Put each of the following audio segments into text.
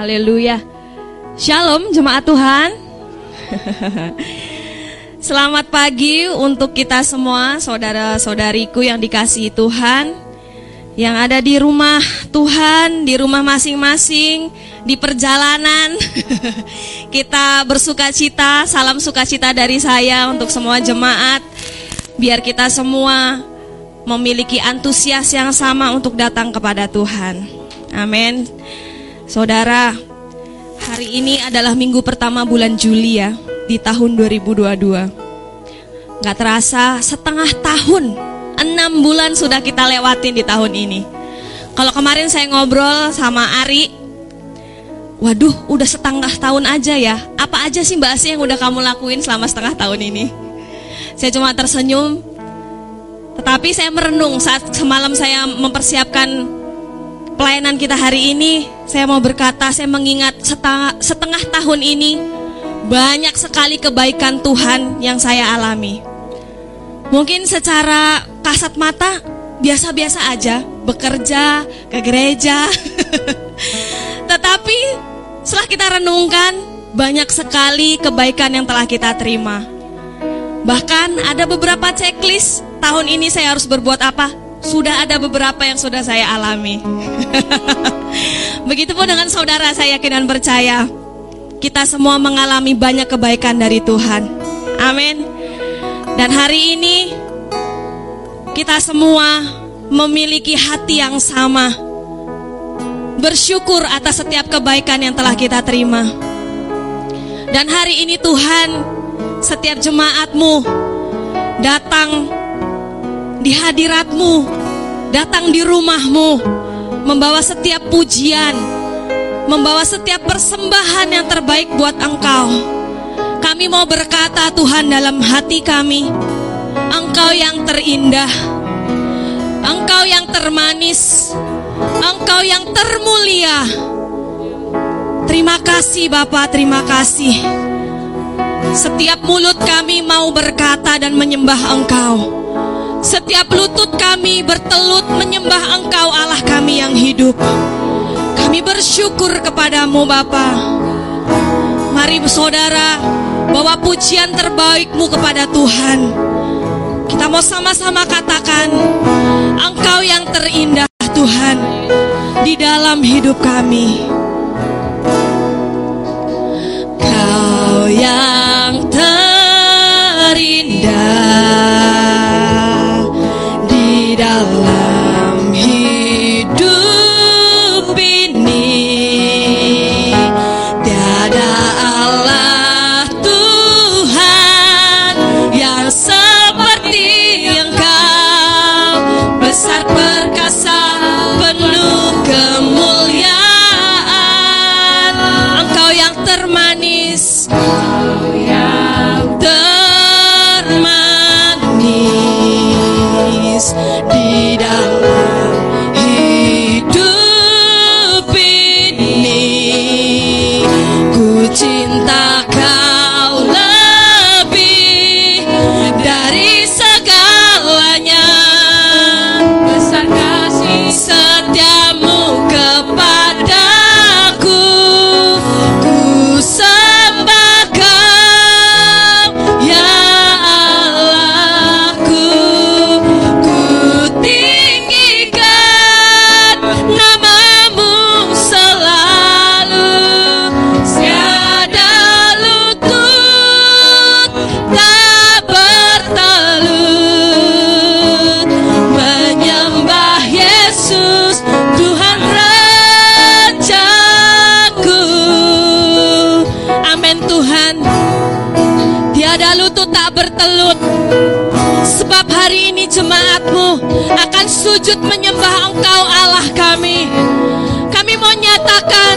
Haleluya. Shalom jemaat Tuhan. Selamat pagi untuk kita semua, saudara-saudariku yang dikasihi Tuhan, yang ada di rumah Tuhan, di rumah masing-masing, di perjalanan. kita bersuka cita, salam sukacita dari saya untuk semua jemaat, biar kita semua memiliki antusias yang sama untuk datang kepada Tuhan. Amin. Saudara, hari ini adalah minggu pertama bulan Juli ya di tahun 2022. Gak terasa setengah tahun, enam bulan sudah kita lewatin di tahun ini. Kalau kemarin saya ngobrol sama Ari, waduh udah setengah tahun aja ya. Apa aja sih Mbak Asi yang udah kamu lakuin selama setengah tahun ini? Saya cuma tersenyum, tetapi saya merenung saat semalam saya mempersiapkan pelayanan kita hari ini. Saya mau berkata, saya mengingat setengah, setengah tahun ini banyak sekali kebaikan Tuhan yang saya alami. Mungkin secara kasat mata biasa-biasa aja, bekerja, ke gereja. Tetapi setelah kita renungkan, banyak sekali kebaikan yang telah kita terima. Bahkan ada beberapa checklist tahun ini saya harus berbuat apa? Sudah ada beberapa yang sudah saya alami. Begitupun dengan saudara saya yakin dan percaya kita semua mengalami banyak kebaikan dari Tuhan. Amin. Dan hari ini kita semua memiliki hati yang sama. Bersyukur atas setiap kebaikan yang telah kita terima. Dan hari ini Tuhan setiap jemaatmu datang di hadiratmu, datang di rumahmu, membawa setiap pujian, membawa setiap persembahan yang terbaik buat Engkau. Kami mau berkata Tuhan dalam hati kami, Engkau yang terindah, Engkau yang termanis, Engkau yang termulia. Terima kasih Bapak, terima kasih. Setiap mulut kami mau berkata dan menyembah Engkau. Setiap lutut kami bertelut menyembah Engkau Allah kami yang hidup. Kami bersyukur kepadamu Bapa. Mari saudara bawa pujian terbaikmu kepada Tuhan. Kita mau sama-sama katakan Engkau yang terindah Tuhan di dalam hidup kami. Kau yang Tuhan. Tiada lutut tak bertelut. Sebab hari ini jemaatmu akan sujud menyembah engkau Allah kami. Kami mau nyatakan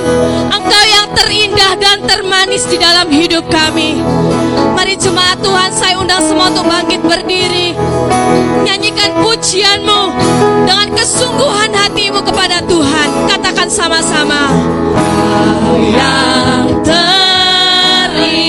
engkau yang terindah dan termanis di dalam hidup kami. Mari jemaat Tuhan saya undang semua untuk bangkit berdiri. Nyanyikan pujianmu dengan kesungguhan hatimu kepada Tuhan. Katakan sama-sama. Yang terindah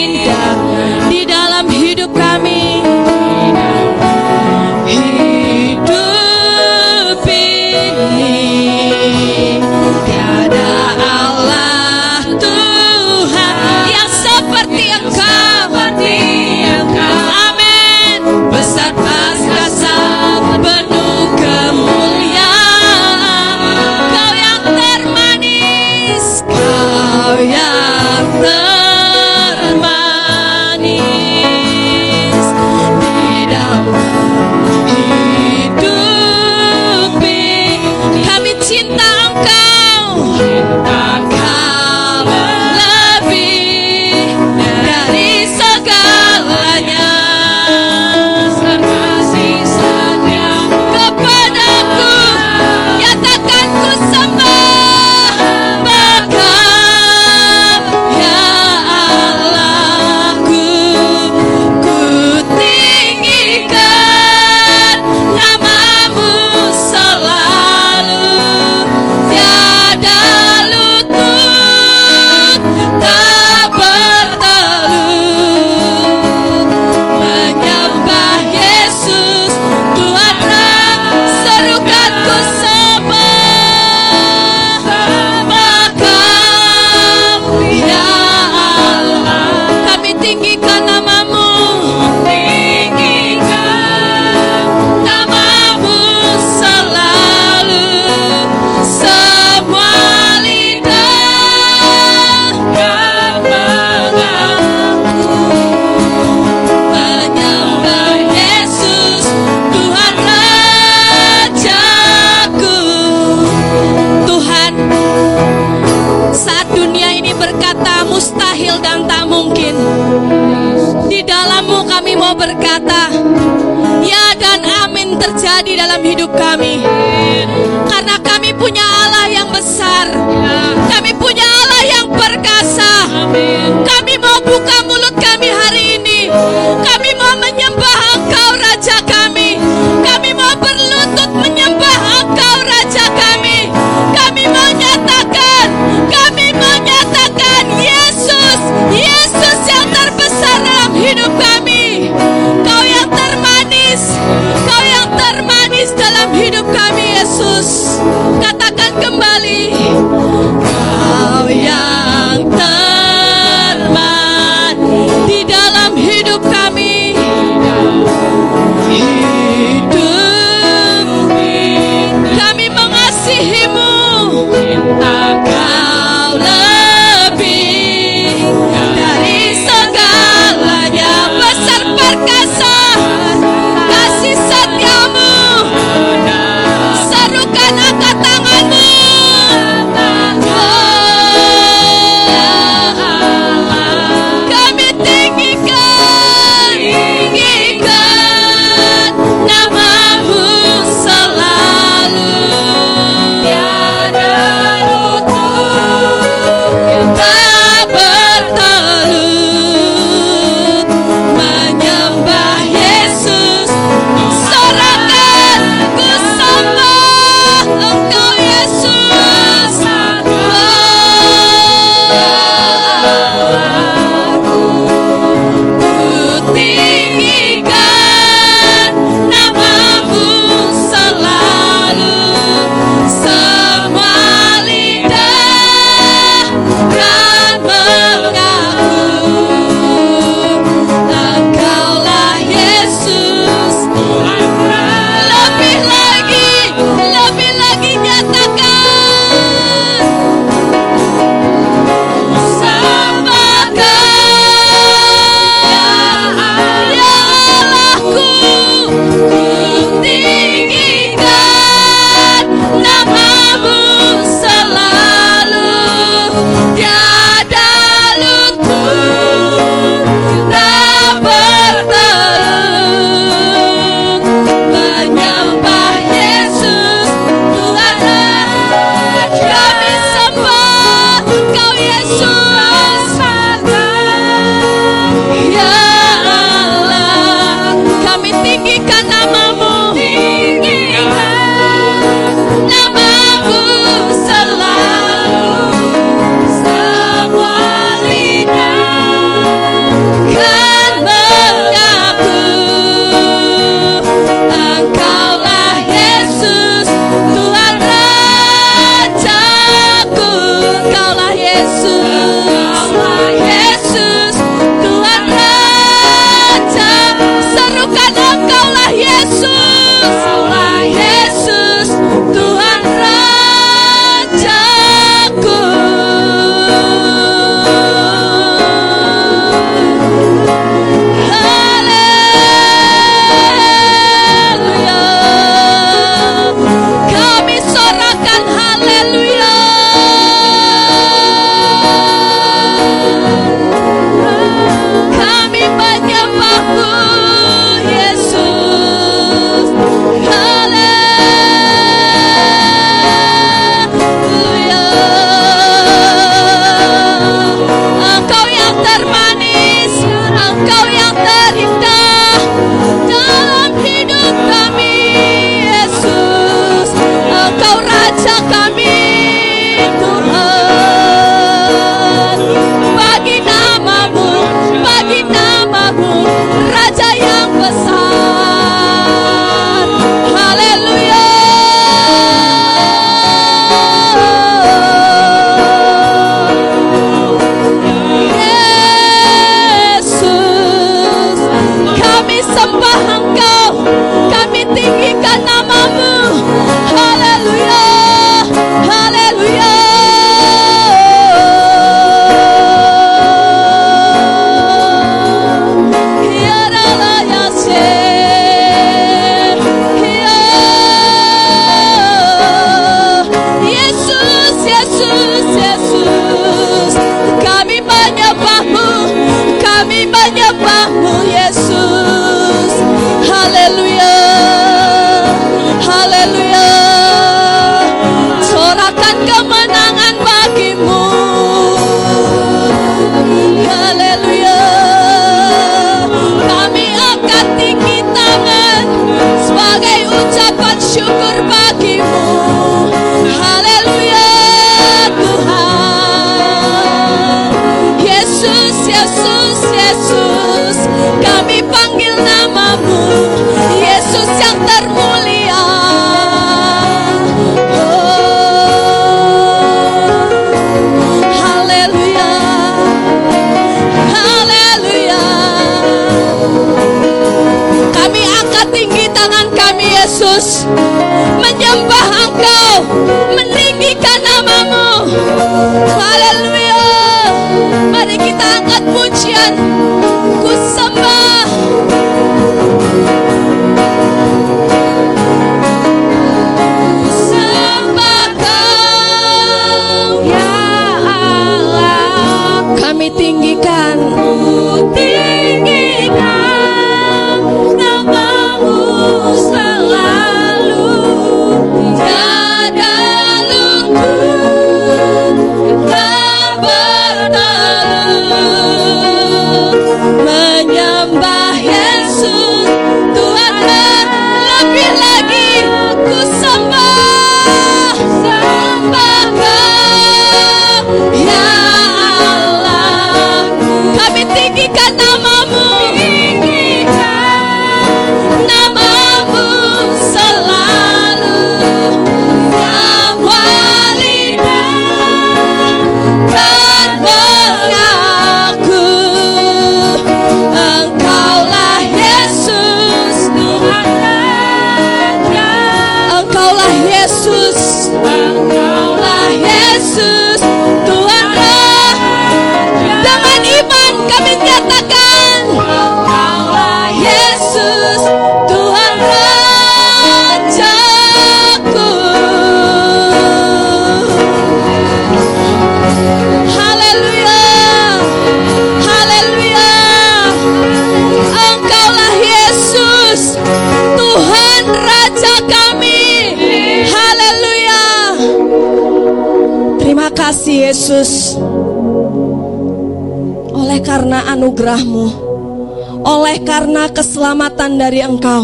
Oleh karena keselamatan dari engkau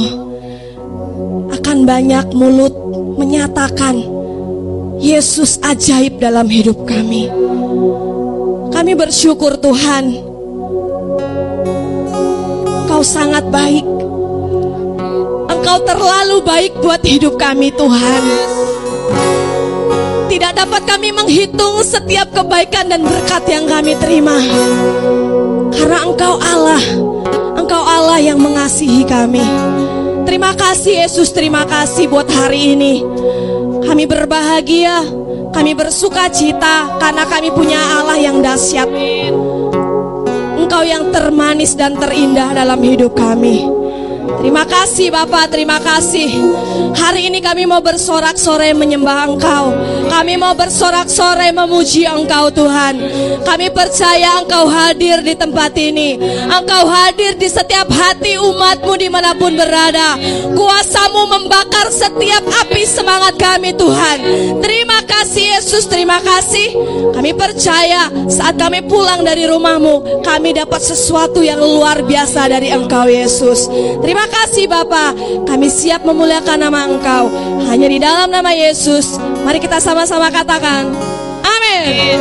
Akan banyak mulut menyatakan Yesus ajaib dalam hidup kami. Kami bersyukur Tuhan. Engkau sangat baik. Engkau terlalu baik buat hidup kami Tuhan. Tidak dapat kami menghitung setiap kebaikan dan berkat yang kami terima. Karena Engkau Allah Allah yang mengasihi kami. Terima kasih Yesus, terima kasih buat hari ini. Kami berbahagia, kami bersuka cita Karena kami punya Allah yang dahsyat. Engkau yang termanis dan terindah dalam hidup kami. Terima kasih Bapak, terima kasih. Hari ini kami mau bersorak-sorai menyembah Engkau. Kami mau bersorak-sorai memuji Engkau Tuhan. Kami percaya Engkau hadir di tempat ini. Engkau hadir di setiap hati umatmu di mana pun berada. Kuasamu membakar setiap api semangat kami Tuhan. Terima kasih Yesus, terima kasih. Kami percaya saat kami pulang dari rumahmu, kami dapat sesuatu yang luar biasa dari Engkau Yesus. Terima kasih Bapa, kami siap memuliakan nama Engkau. Hanya di dalam nama Yesus, mari kita sama-sama katakan, Amin.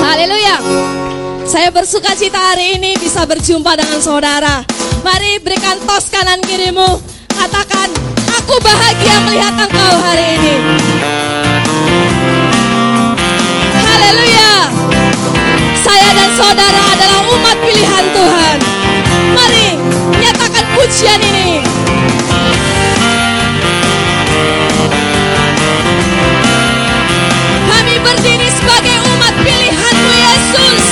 Haleluya. Saya bersuka cita hari ini bisa berjumpa dengan saudara. Mari berikan tos kanan kirimu. Katakan, aku bahagia melihat engkau hari ini. Haleluya. Saya dan saudara adalah umat pilihan Tuhan. Mari pujian ini. Kami berdiri sebagai umat pilihanmu Yesus.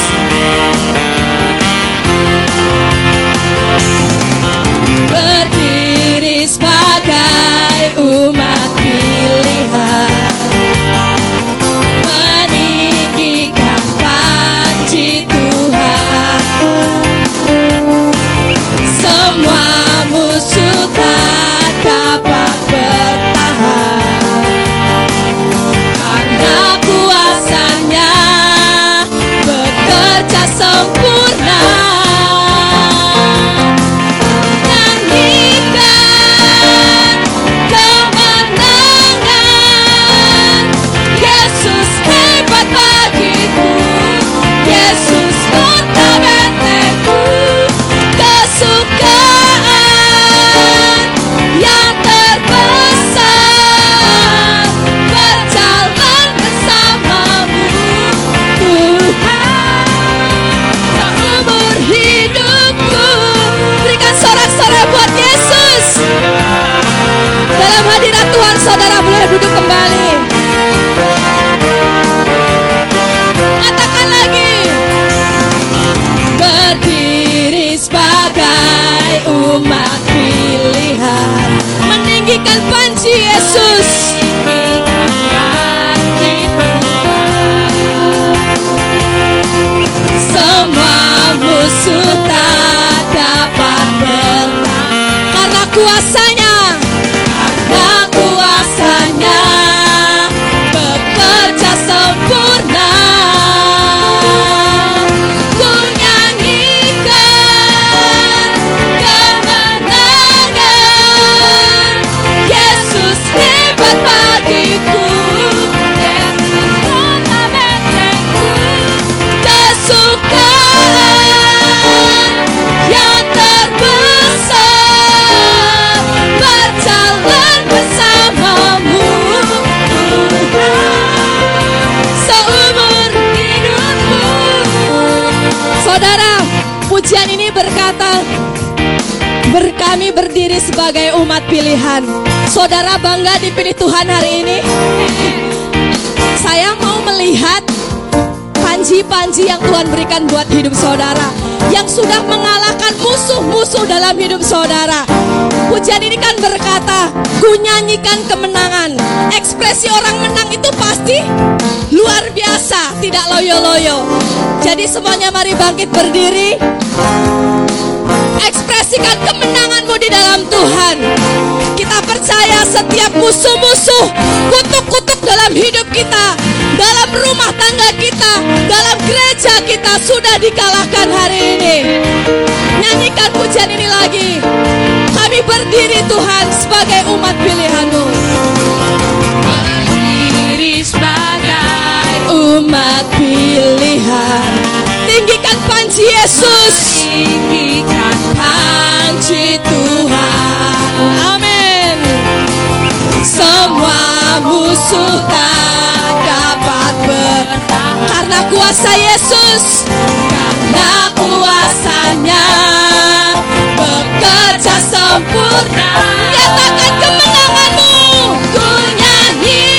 Berdiri sebagai umat saudara bangga dipilih Tuhan hari ini saya mau melihat panji-panji yang Tuhan berikan buat hidup saudara yang sudah mengalahkan musuh-musuh dalam hidup saudara. Pujian ini kan berkata, ku nyanyikan kemenangan. Ekspresi orang menang itu pasti luar biasa, tidak loyo-loyo. Jadi semuanya mari bangkit berdiri. Ekspresikan kemenanganmu di dalam Tuhan. Kita percaya setiap musuh-musuh, kutuk-kutuk dalam hidup kita, dalam rumah tangga kita, dalam gereja kita sudah dikalahkan hari ini. Nyanyikan pujian ini lagi. Kami berdiri Tuhan sebagai umat pilihanmu. Berdiri sebagai Umat pilihan. Tinggikan panji Yesus. Musuh tak dapat bertahan karena kuasa Yesus. Karena kuasanya bekerja sempurna. Nyatakan kemenanganmu. Ku nyanyikan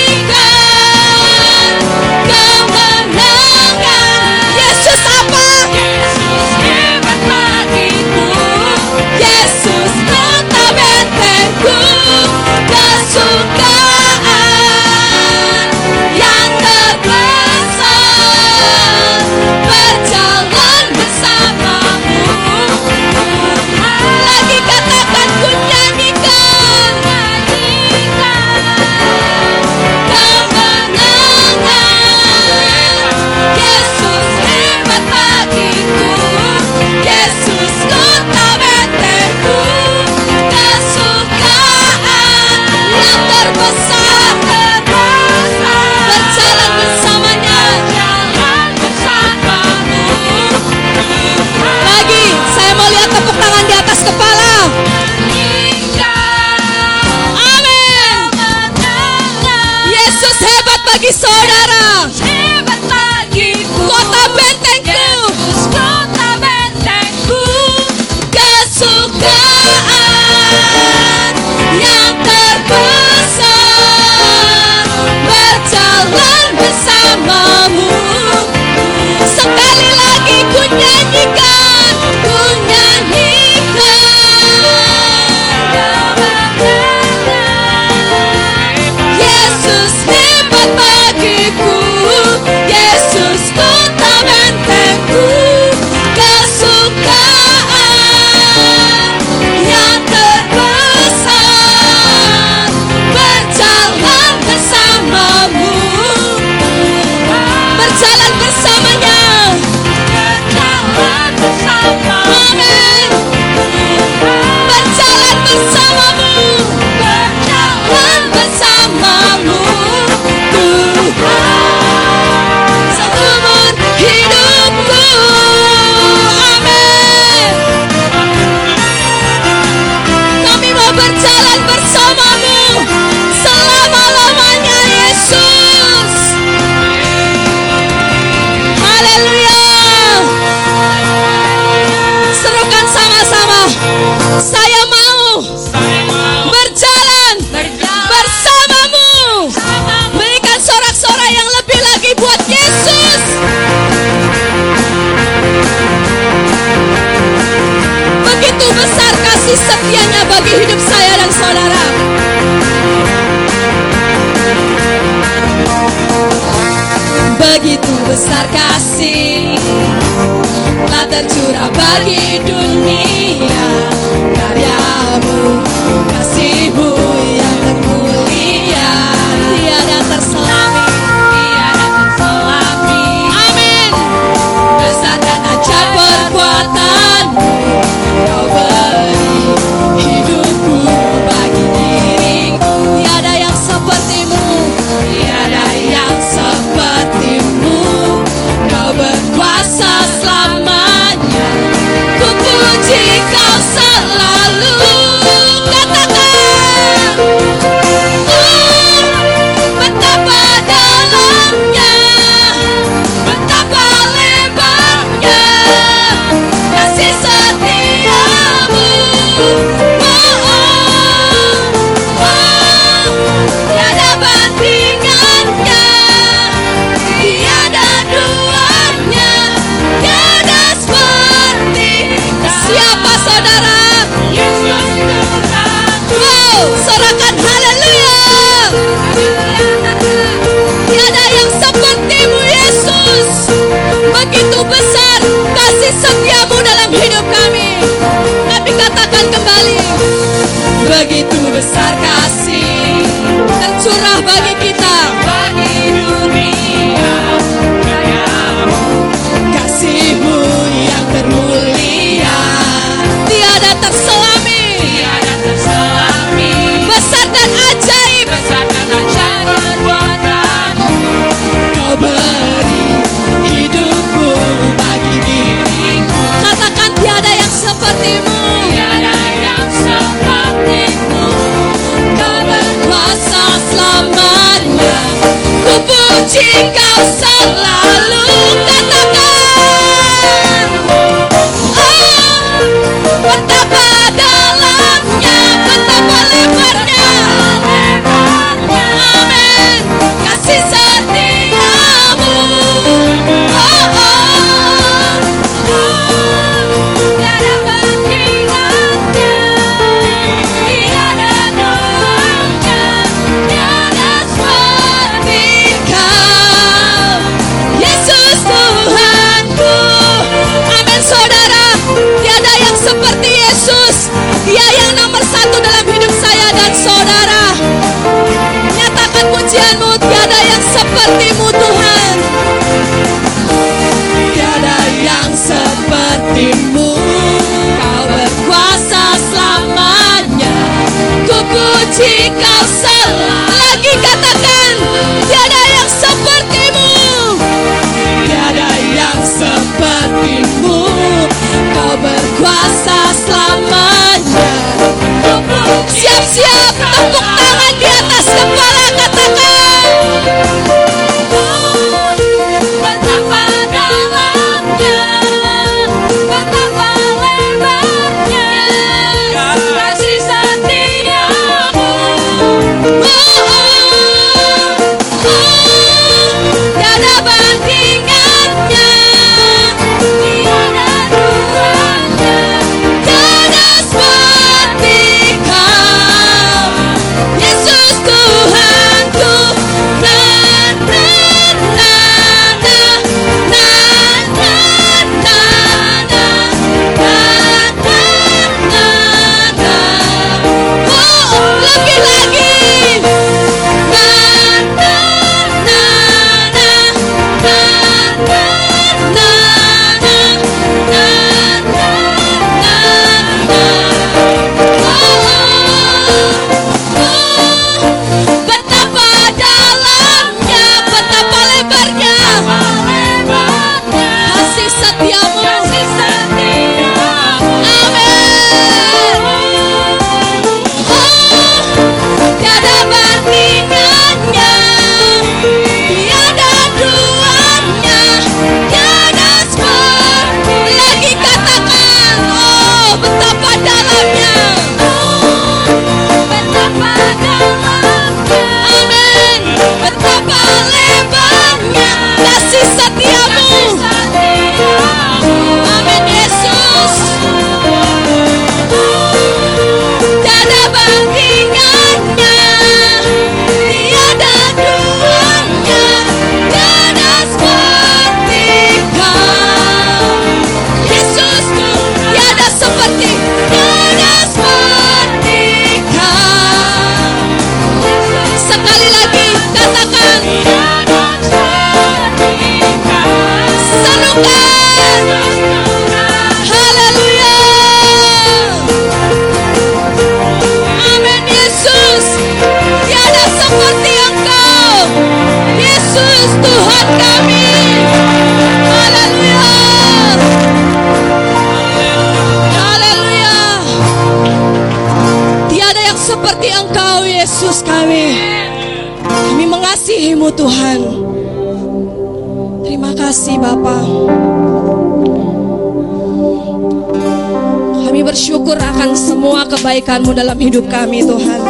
kebaikan-Mu dalam hidup kami Tuhan.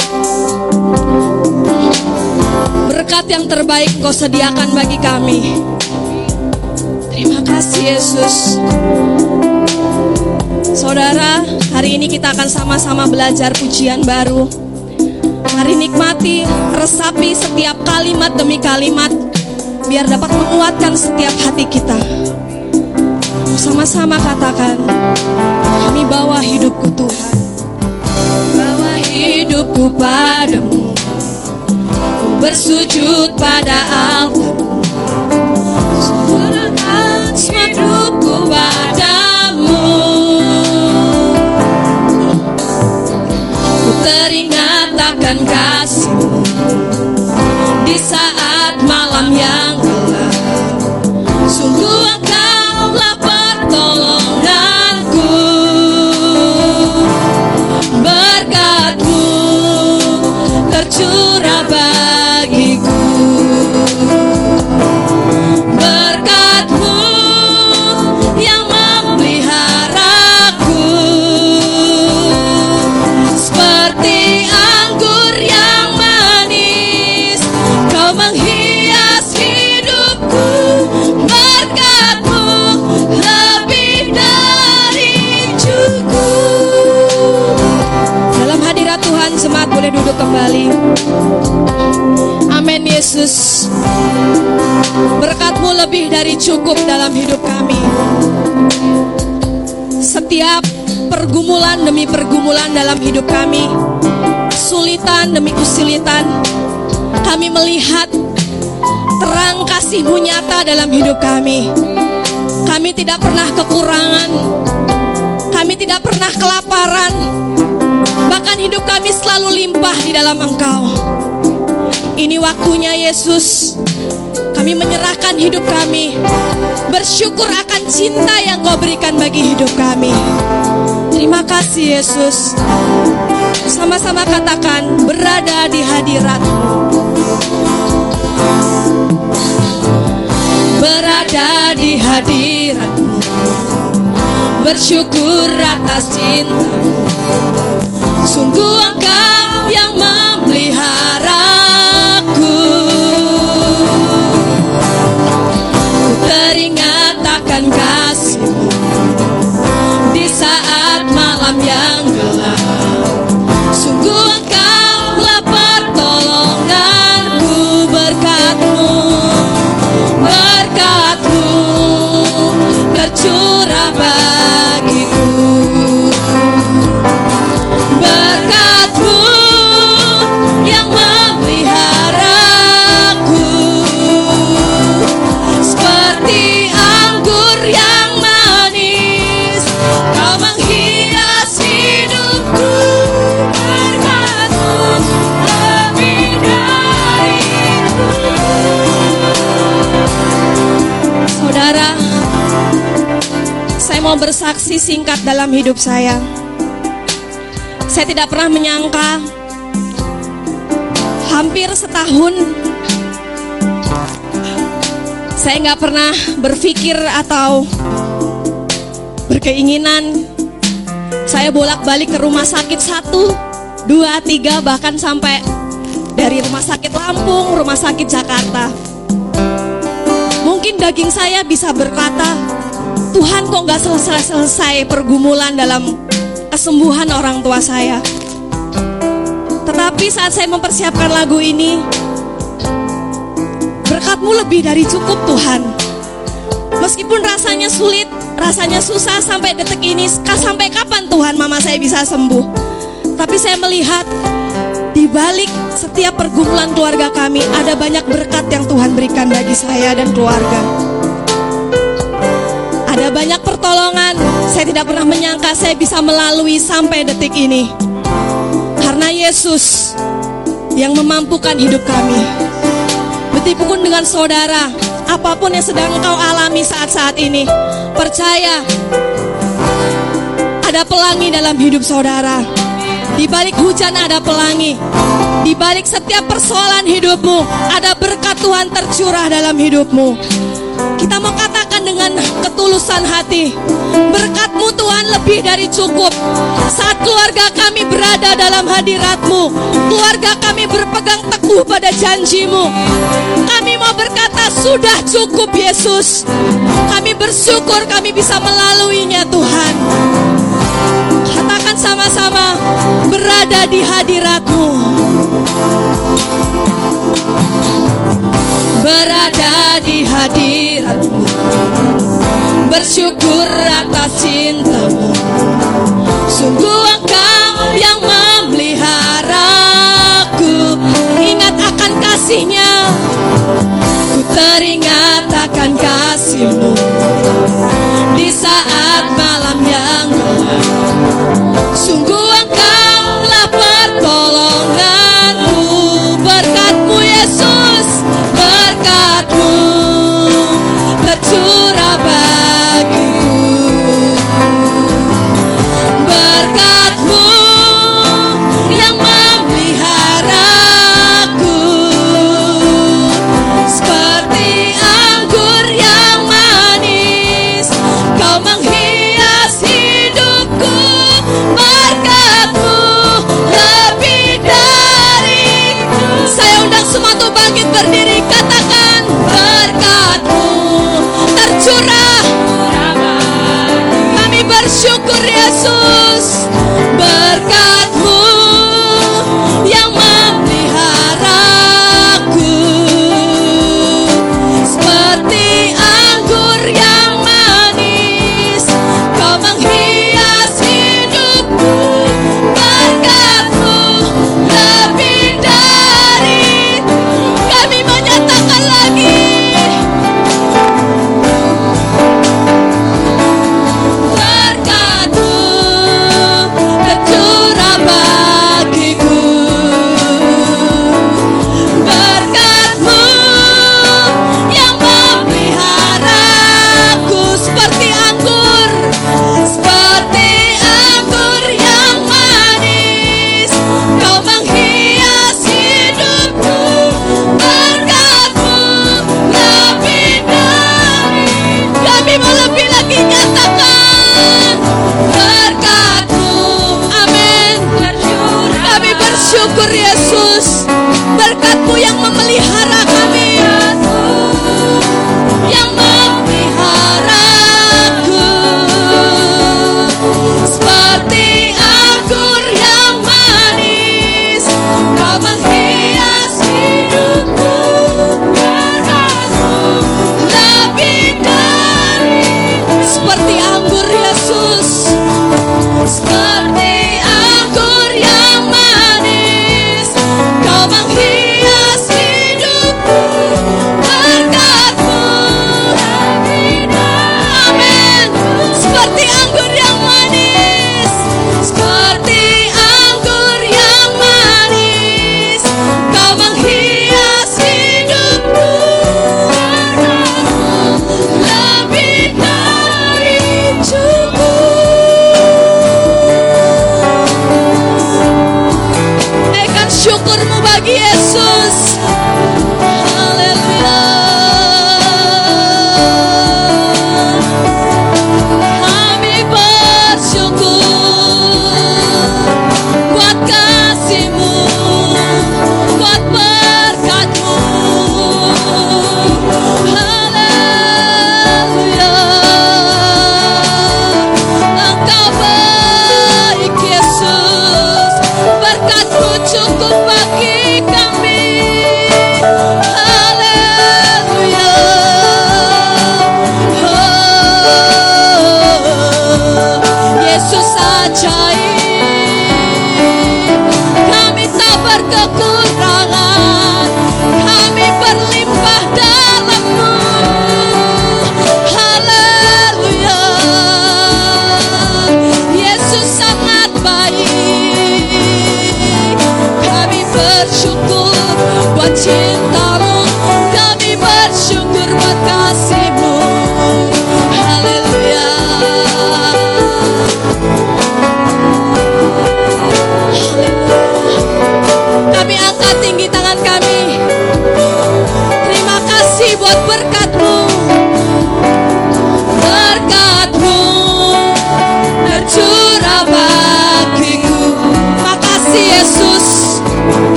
Berkat yang terbaik kau sediakan bagi kami. Terima kasih Yesus. Saudara, hari ini kita akan sama-sama belajar pujian baru. Mari nikmati, resapi setiap kalimat demi kalimat biar dapat menguatkan setiap hati kita sama-sama katakan, kami bawa hidupku Tuhan. Bawa hidupku padamu. Ku bersujud pada altarmu Serahkan hidupku padamu. Ku teringat akan kasih Yesus Berkatmu lebih dari cukup dalam hidup kami. Setiap pergumulan demi pergumulan dalam hidup kami Kesulitan demi kesulitan Kami melihat terang kasihmu nyata dalam hidup kami. Kami tidak pernah kekurangan Kami tidak pernah kelaparan. Bahkan hidup kami selalu limpah di dalam engkau Ini waktunya Yesus. Kami menyerahkan hidup kami. Bersyukur akan cinta yang kau berikan bagi hidup kami. Terima kasih Yesus. Sama-sama katakan berada di hadiratmu. Berada di hadiratmu. Bersyukur atas cintamu Sungguh engkau yang memeliharaku bersaksi singkat dalam hidup saya. Saya tidak pernah menyangka hampir setahun saya nggak pernah berpikir atau berkeinginan saya bolak-balik ke rumah sakit satu, dua, tiga bahkan sampai dari rumah sakit Lampung, rumah sakit Jakarta. Mungkin daging saya bisa berkata, Tuhan kok nggak selesai-selesai pergumulan dalam kesembuhan orang tua saya. Tetapi saat saya mempersiapkan lagu ini, berkatmu lebih dari cukup Tuhan. Meskipun rasanya sulit, rasanya susah sampai detik ini, sampai kapan Tuhan mama saya bisa sembuh. Tapi saya melihat di balik setiap pergumulan keluarga kami ada banyak berkat yang Tuhan berikan bagi saya dan keluarga. Ada banyak pertolongan. Saya tidak pernah menyangka saya bisa melalui sampai detik ini. Karena Yesus yang memampukan hidup kami. Betipun dengan saudara, apa pun yang sedang engkau alami saat-saat ini, percaya ada pelangi dalam hidup saudara. Di balik hujan ada pelangi. Di balik setiap persoalan hidupmu ada berkat Tuhan tercurah dalam hidupmu. Kita mau dengan ketulusan hati, berkatmu Tuhan lebih dari cukup. Saat keluarga kami berada dalam hadiratmu, keluarga kami berpegang teguh pada janjimu. Kami mau berkata sudah cukup Yesus. Kami bersyukur kami bisa melaluinya Tuhan. Katakan sama-sama berada di hadiratmu Berada di hadiratmu bersyukur atas cintamu. Sungguh engkau yang memeliharaku Ingat akan kasihnya. Ku teringat akan kasihmu. Di saat malamnya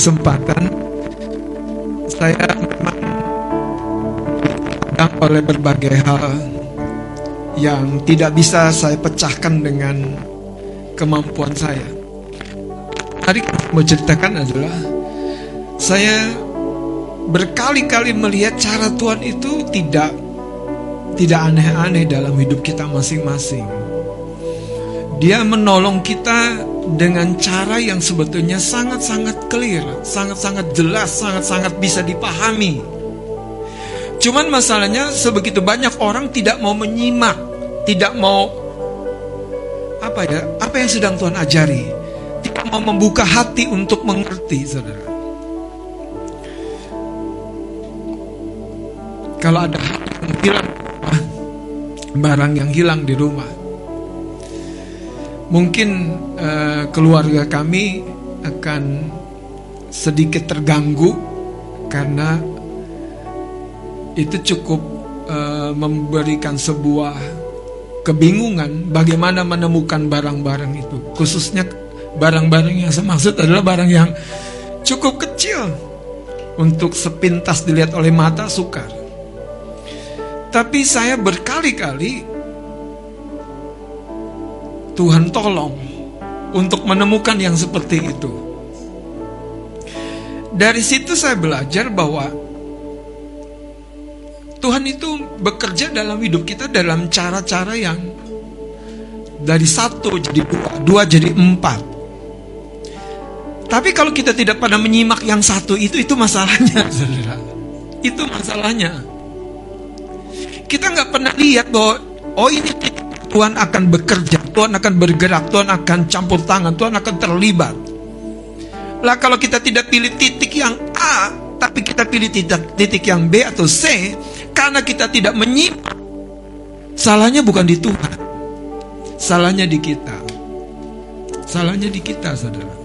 Kesempatan saya memang dihadang oleh berbagai hal yang tidak bisa saya pecahkan dengan kemampuan saya. Hari mau ceritakan adalah saya berkali-kali melihat cara Tuhan itu tidak tidak aneh-aneh dalam hidup kita masing-masing. Dia menolong kita dengan cara yang sebetulnya sangat-sangat clear, sangat-sangat jelas, sangat-sangat bisa dipahami. Cuman masalahnya sebegitu banyak orang tidak mau menyimak, tidak mau apa ya, apa yang sedang Tuhan ajari, tidak mau membuka hati untuk mengerti, saudara. Kalau ada hal yang hilang, barang yang hilang di rumah, mungkin eh, keluarga kami akan sedikit terganggu karena itu cukup eh, memberikan sebuah kebingungan bagaimana menemukan barang-barang itu. Khususnya barang-barang yang saya maksud adalah barang yang cukup kecil untuk sepintas dilihat oleh mata sukar. Tapi saya berkali-kali Tuhan tolong untuk menemukan yang seperti itu. Dari situ saya belajar bahwa Tuhan itu bekerja dalam hidup kita dalam cara-cara yang dari satu jadi dua, dua jadi empat. Tapi kalau kita tidak pada menyimak yang satu itu, itu masalahnya, saudara. Itu masalahnya. Kita nggak pernah lihat bahwa oh ini Tuhan akan bekerja, Tuhan akan bergerak, Tuhan akan campur tangan, Tuhan akan terlibat. Lah kalau kita tidak pilih titik yang A, tapi kita pilih titik, titik yang B atau C, karena kita tidak menyimak, salahnya bukan di Tuhan, salahnya di kita, salahnya di kita, saudara.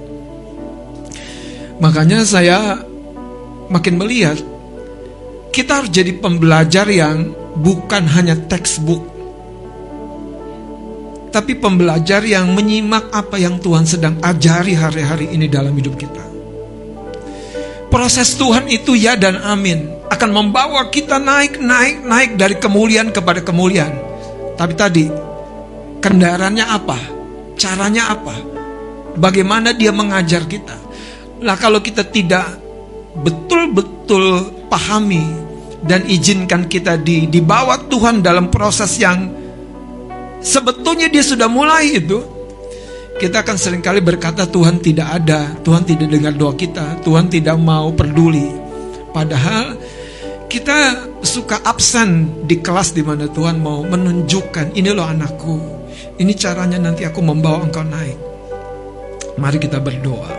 Makanya saya makin melihat kita harus jadi pembelajar yang bukan hanya textbook tapi pembelajar yang menyimak apa yang Tuhan sedang ajari hari-hari ini dalam hidup kita. Proses Tuhan itu ya dan amin akan membawa kita naik, naik, naik dari kemuliaan kepada kemuliaan. Tapi tadi kendaraannya apa? Caranya apa? Bagaimana dia mengajar kita? Lah kalau kita tidak betul-betul pahami dan izinkan kita di dibawa Tuhan dalam proses yang sebetulnya dia sudah mulai itu. Kita akan sering kali berkata Tuhan tidak ada Tuhan tidak dengar doa kita Tuhan tidak mau peduli. Padahal kita suka absen di kelas di mana Tuhan mau menunjukkan ini loh anakku ini caranya nanti aku membawa engkau naik. Mari kita berdoa.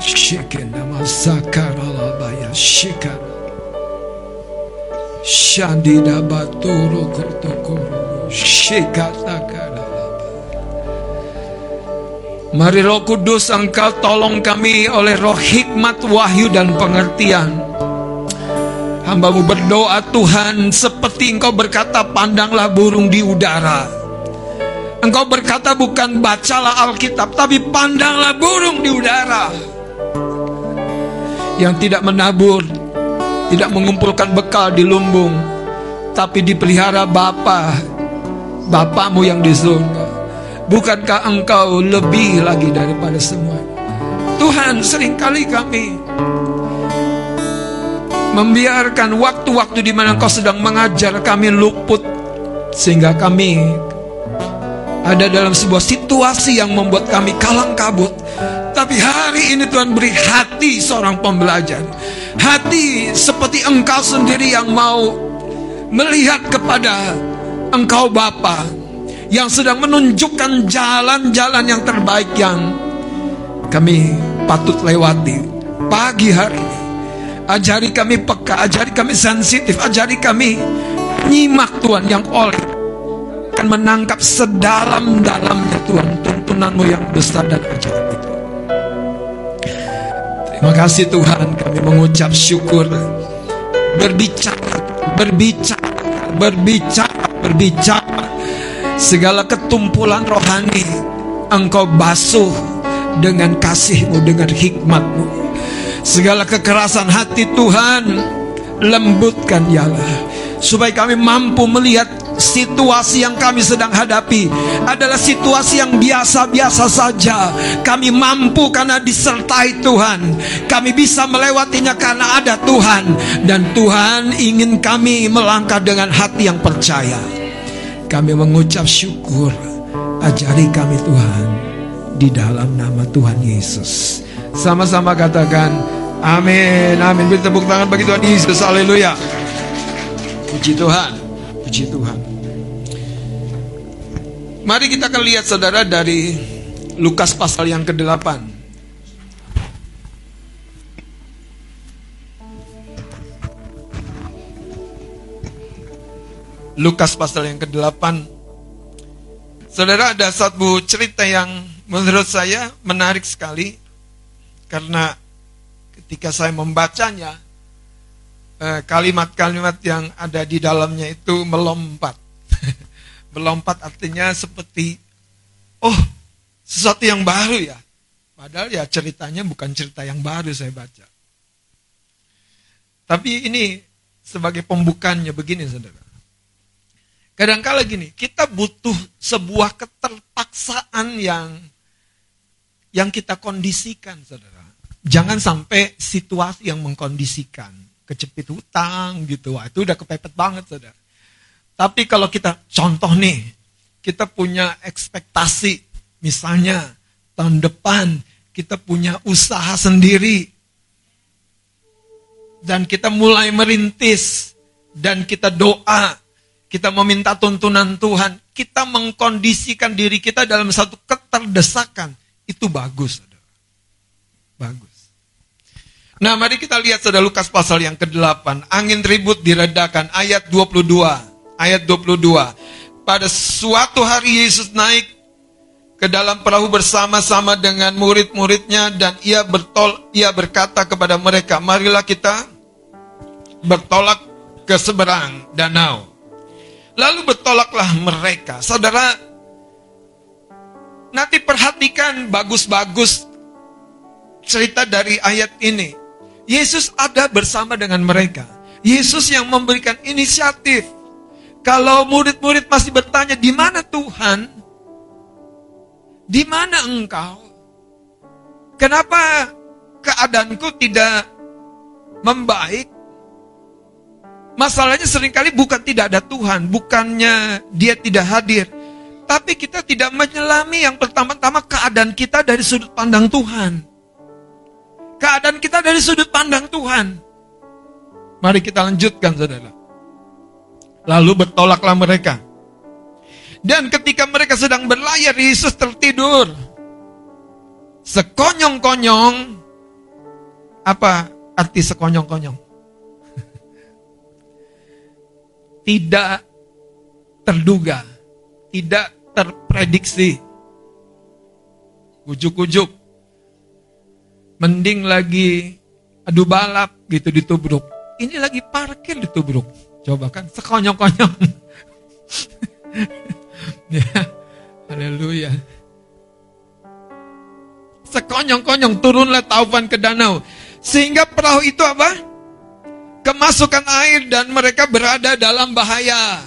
Shikena masakaralabaya shikara Shandida batoro kotokoro shikatakara Mari roh kudus engkau tolong kami oleh roh hikmat wahyu dan pengertian. Hambamu berdoa Tuhan seperti engkau berkata pandanglah burung di udara. Engkau berkata bukan bacalah Alkitab tapi pandanglah burung di udara. Yang tidak menabur tidak mengumpulkan bekal di lumbung, tapi dipelihara Bapa, Bapamu yang di surga. Bukankah engkau lebih lagi daripada semua? Tuhan, sering kali kami membiarkan waktu-waktu di mana engkau sedang mengajar kami luput sehingga kami ada dalam sebuah situasi yang membuat kami kalang kabut. Tapi hari ini Tuhan beri hati seorang pembelajar hati seperti engkau sendiri yang mau melihat kepada engkau Bapa yang sedang menunjukkan jalan-jalan yang terbaik yang kami patut lewati pagi hari ini. Ajari kami peka, ajari kami sensitif, ajari kami nyimak Tuhan yang oleh akan menangkap sedalam-dalamnya Tuhan tuntunanmu yang besar dan ajaib itu. Terima kasih Tuhan kami mengucap syukur Berbicara berbicara, berbicara, berbicara. Segala ketumpulan rohani engkau basuh dengan kasihmu, dengan hikmatmu. Segala kekerasan hati Tuhan lembutkan ya Allah. Supaya kami mampu melihat situasi yang kami sedang hadapi adalah situasi yang biasa-biasa saja. Kami mampu karena disertai Tuhan. Kami bisa melewatinya karena ada Tuhan. Dan Tuhan ingin kami melangkah dengan hati yang percaya. Kami mengucap syukur. Ajari kami Tuhan. Di dalam nama Tuhan Yesus. Sama-sama katakan, Amin, amin. Beri tepuk tangan bagi Tuhan Yesus. Haleluya. Puji Tuhan. Puji Tuhan. Mari kita akan lihat saudara dari Lukas pasal yang ke-8. Lukas pasal yang ke-8. Saudara ada satu cerita yang menurut saya menarik sekali karena ketika saya membacanya eh, kalimat-kalimat yang ada di dalamnya itu melompat. melompat artinya seperti oh, sesuatu yang baru ya. Padahal ya ceritanya bukan cerita yang baru saya baca. Tapi ini sebagai pembukaannya begini saudara. Kadangkala gini, kita butuh sebuah keterpaksaan yang yang kita kondisikan, saudara. Jangan sampai situasi yang mengkondisikan, kecepit hutang gitu, wah itu udah kepepet banget, saudara. Tapi kalau kita contoh nih, kita punya ekspektasi, misalnya tahun depan kita punya usaha sendiri, dan kita mulai merintis, dan kita doa, kita meminta tuntunan Tuhan, kita mengkondisikan diri kita dalam satu keterdesakan, itu bagus. Saudara. Bagus. Nah mari kita lihat saudara Lukas pasal yang ke-8. Angin ribut diredakan. Ayat 22. Ayat 22. Pada suatu hari Yesus naik ke dalam perahu bersama-sama dengan murid-muridnya dan ia bertol ia berkata kepada mereka, "Marilah kita bertolak ke seberang danau." Lalu bertolaklah mereka. Saudara, nanti perhatikan bagus-bagus cerita dari ayat ini. Yesus ada bersama dengan mereka. Yesus yang memberikan inisiatif. Kalau murid-murid masih bertanya, di mana Tuhan? Di mana engkau? Kenapa keadaanku tidak membaik? Masalahnya sering kali bukan tidak ada Tuhan, bukannya dia tidak hadir. Tapi kita tidak menyelami yang pertama-tama keadaan kita dari sudut pandang Tuhan. Keadaan kita dari sudut pandang Tuhan. Mari kita lanjutkan saudara. Lalu bertolaklah mereka. Dan ketika mereka sedang berlayar, Yesus tertidur. Sekonyong-konyong. Apa arti sekonyong-konyong? tidak terduga, tidak terprediksi. Ujuk-ujuk. Mending lagi adu balap gitu ditubruk. Ini lagi parkir ditubruk. Coba kan sekonyong-konyong. ya, haleluya. Sekonyong-konyong turunlah taufan ke danau. Sehingga perahu itu apa? kemasukan air dan mereka berada dalam bahaya.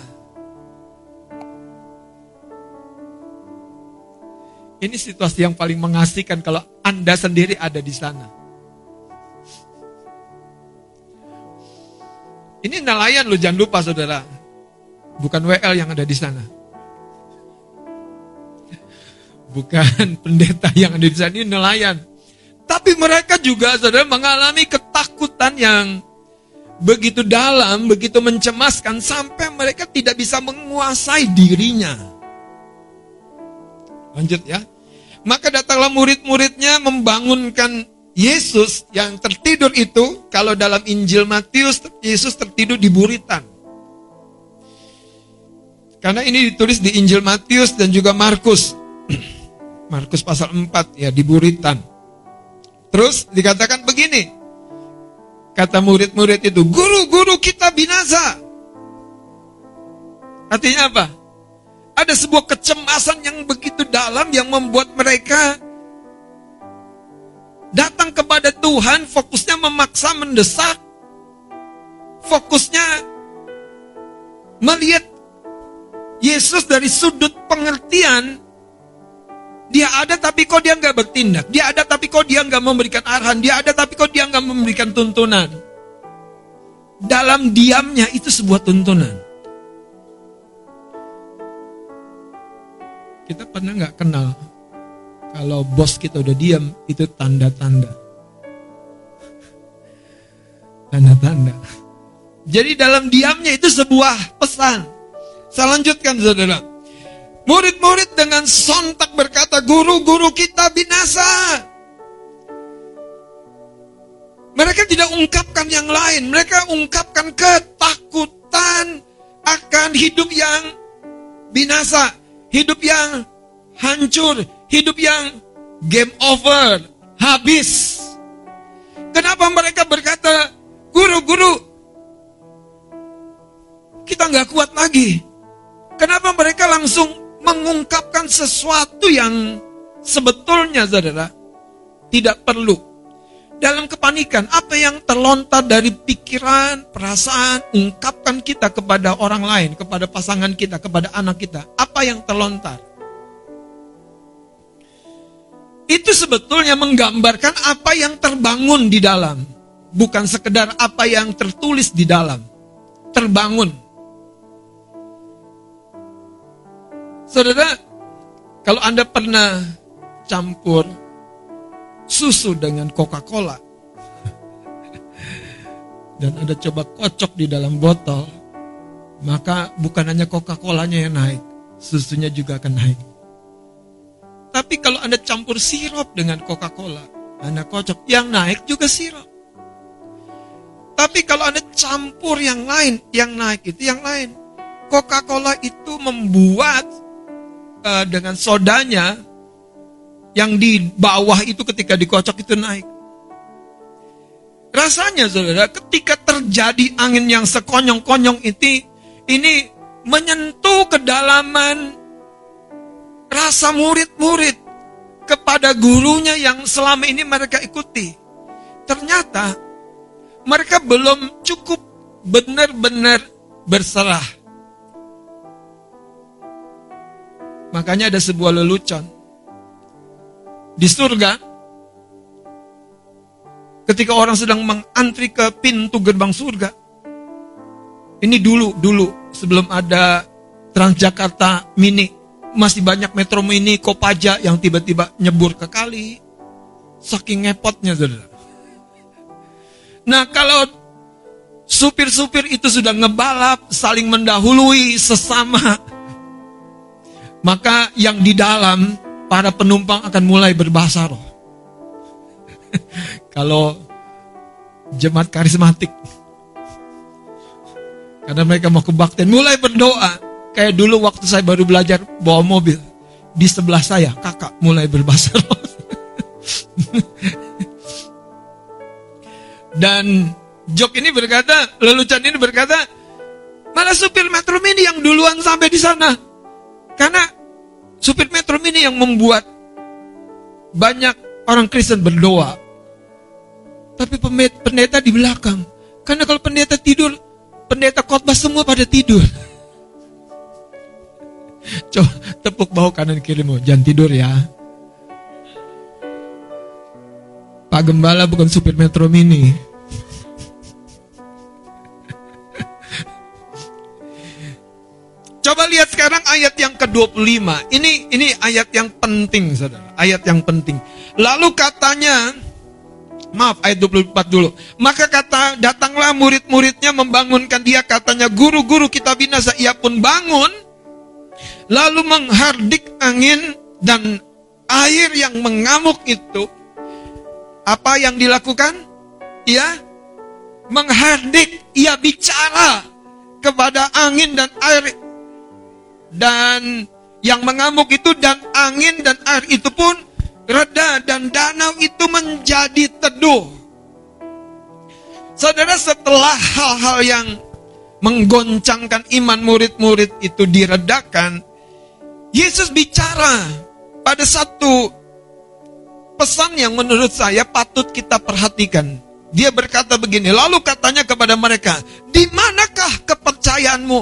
Ini situasi yang paling mengasihkan kalau Anda sendiri ada di sana. Ini nelayan loh, jangan lupa saudara. Bukan WL yang ada di sana. Bukan pendeta yang ada di sana, ini nelayan. Tapi mereka juga saudara mengalami ketakutan yang begitu dalam, begitu mencemaskan sampai mereka tidak bisa menguasai dirinya. Lanjut ya. Maka datanglah murid-muridnya membangunkan Yesus yang tertidur itu, kalau dalam Injil Matius, Yesus tertidur di buritan. Karena ini ditulis di Injil Matius dan juga Markus. Markus pasal 4 ya di buritan. Terus dikatakan begini, Kata murid-murid itu, guru-guru kita binasa. Artinya apa? Ada sebuah kecemasan yang begitu dalam yang membuat mereka datang kepada Tuhan, fokusnya memaksa mendesak, fokusnya melihat Yesus dari sudut pengertian dia ada tapi kok dia nggak bertindak. Dia ada tapi kok dia nggak memberikan arahan. Dia ada tapi kok dia nggak memberikan tuntunan. Dalam diamnya itu sebuah tuntunan. Kita pernah nggak kenal kalau bos kita udah diam itu tanda-tanda. Tanda-tanda. Jadi dalam diamnya itu sebuah pesan. Saya lanjutkan saudara. Murid-murid dengan sontak berkata, guru-guru kita binasa. Mereka tidak ungkapkan yang lain, mereka ungkapkan ketakutan akan hidup yang binasa, hidup yang hancur, hidup yang game over, habis. Kenapa mereka berkata, guru-guru, kita nggak kuat lagi. Kenapa mereka langsung mengungkapkan sesuatu yang sebetulnya saudara tidak perlu. Dalam kepanikan, apa yang terlontar dari pikiran, perasaan, ungkapkan kita kepada orang lain, kepada pasangan kita, kepada anak kita. Apa yang terlontar? Itu sebetulnya menggambarkan apa yang terbangun di dalam. Bukan sekedar apa yang tertulis di dalam. Terbangun Saudara, kalau Anda pernah campur susu dengan Coca-Cola dan Anda coba kocok di dalam botol, maka bukan hanya Coca-Colanya yang naik, susunya juga akan naik. Tapi kalau Anda campur sirup dengan Coca-Cola, Anda kocok, yang naik juga sirup. Tapi kalau Anda campur yang lain, yang naik itu yang lain. Coca-Cola itu membuat uh, dengan sodanya yang di bawah itu ketika dikocok itu naik. Rasanya saudara, ketika terjadi angin yang sekonyong-konyong itu, ini menyentuh kedalaman rasa murid-murid kepada gurunya yang selama ini mereka ikuti. Ternyata mereka belum cukup benar-benar berserah. Makanya ada sebuah lelucon. Di surga, ketika orang sedang mengantri ke pintu gerbang surga, ini dulu, dulu, sebelum ada Transjakarta Mini, masih banyak Metro Mini, Kopaja yang tiba-tiba nyebur ke kali. Saking ngepotnya, saudara. Nah, kalau supir-supir itu sudah ngebalap, saling mendahului sesama, maka yang di dalam para penumpang akan mulai berbahasa roh. Kalau jemaat karismatik karena mereka mau kebaktian mulai berdoa kayak dulu waktu saya baru belajar bawa mobil di sebelah saya kakak mulai berbahasa dan Jok ini berkata lelucon ini berkata malah supir Metro Mini yang duluan sampai di sana karena supir metro mini yang membuat banyak orang Kristen berdoa. Tapi pendeta di belakang. Karena kalau pendeta tidur, pendeta khotbah semua pada tidur. Coba tepuk bawah kanan kirimu, jangan tidur ya. Pak Gembala bukan supir metro mini. Coba lihat sekarang ayat yang ke-25. Ini ini ayat yang penting, Saudara. Ayat yang penting. Lalu katanya Maaf, ayat 24 dulu. Maka kata, datanglah murid-muridnya membangunkan dia. Katanya, guru-guru kita binasa. Ia pun bangun. Lalu menghardik angin dan air yang mengamuk itu. Apa yang dilakukan? Ia menghardik, ia bicara kepada angin dan air dan yang mengamuk itu dan angin dan air itu pun reda dan danau itu menjadi teduh. Saudara setelah hal-hal yang menggoncangkan iman murid-murid itu diredakan, Yesus bicara pada satu pesan yang menurut saya patut kita perhatikan. Dia berkata begini, lalu katanya kepada mereka, di manakah kepercayaanmu?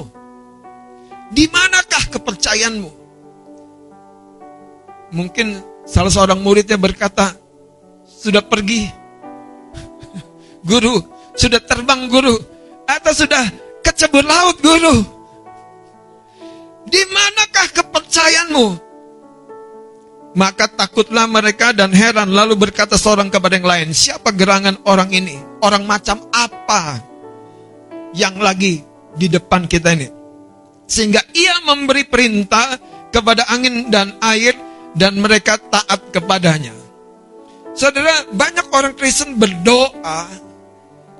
Di manakah kepercayaanmu? Mungkin salah seorang muridnya berkata, sudah pergi. Guru, sudah terbang guru. Atau sudah kecebur laut guru. Di manakah kepercayaanmu? Maka takutlah mereka dan heran lalu berkata seorang kepada yang lain, siapa gerangan orang ini? Orang macam apa yang lagi di depan kita ini? Sehingga ia memberi perintah kepada angin dan air dan mereka taat kepadanya. Saudara, banyak orang Kristen berdoa,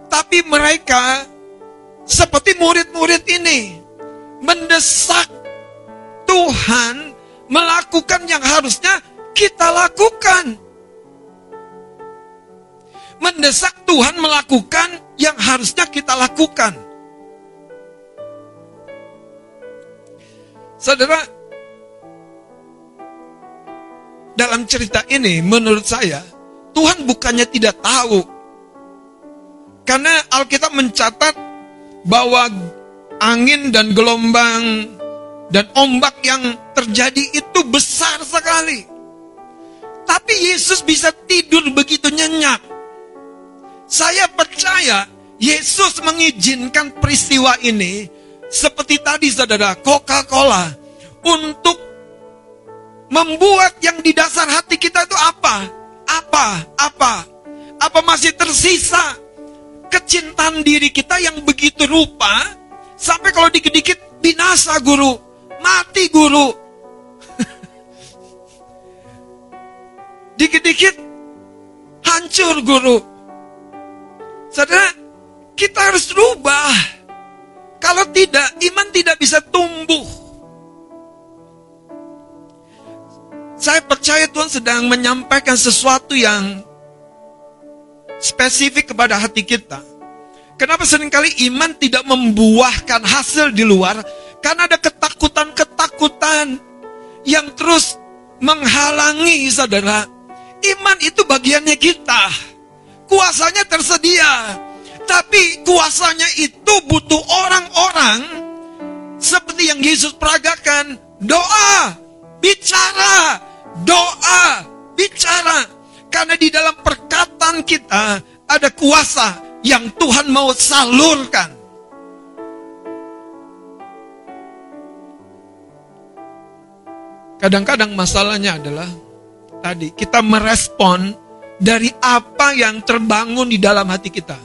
tapi mereka seperti murid-murid ini mendesak Tuhan melakukan yang harusnya kita lakukan. Mendesak Tuhan melakukan yang harusnya kita lakukan. Saudara, dalam cerita ini menurut saya Tuhan bukannya tidak tahu. Karena Alkitab mencatat bahwa angin dan gelombang dan ombak yang terjadi itu besar sekali. Tapi Yesus bisa tidur begitu nyenyak. Saya percaya Yesus mengizinkan peristiwa ini seperti tadi saudara Coca-Cola untuk membuat yang di dasar hati kita itu apa? Apa? Apa? Apa masih tersisa kecintaan diri kita yang begitu rupa sampai kalau dikit-dikit binasa guru Mati guru. Dikit-dikit hancur guru. Saudara, kita harus rubah. Kalau tidak, iman tidak bisa tumbuh. Saya percaya Tuhan sedang menyampaikan sesuatu yang spesifik kepada hati kita. Kenapa sering kali iman tidak membuahkan hasil di luar? Karena ada ketakutan-ketakutan yang terus menghalangi saudara. Iman itu bagiannya kita. Kuasanya tersedia. Tapi kuasanya itu butuh orang-orang seperti yang Yesus peragakan. Doa, bicara, doa, bicara. Karena di dalam perkataan kita ada kuasa yang Tuhan mau salurkan. Kadang-kadang masalahnya adalah tadi kita merespon dari apa yang terbangun di dalam hati kita.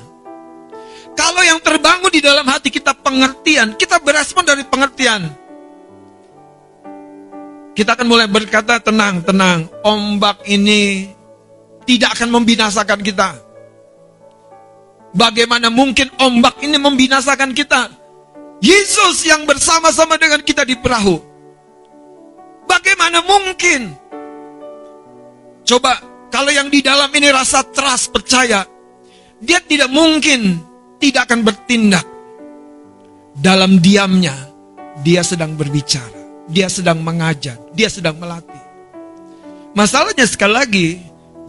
Kalau yang terbangun di dalam hati kita pengertian, kita berespon dari pengertian. Kita akan mulai berkata tenang, tenang, ombak ini tidak akan membinasakan kita. Bagaimana mungkin ombak ini membinasakan kita? Yesus yang bersama-sama dengan kita di perahu Bagaimana mungkin? Coba, kalau yang di dalam ini rasa trust, percaya, dia tidak mungkin tidak akan bertindak. Dalam diamnya, dia sedang berbicara, dia sedang mengajar, dia sedang melatih. Masalahnya sekali lagi,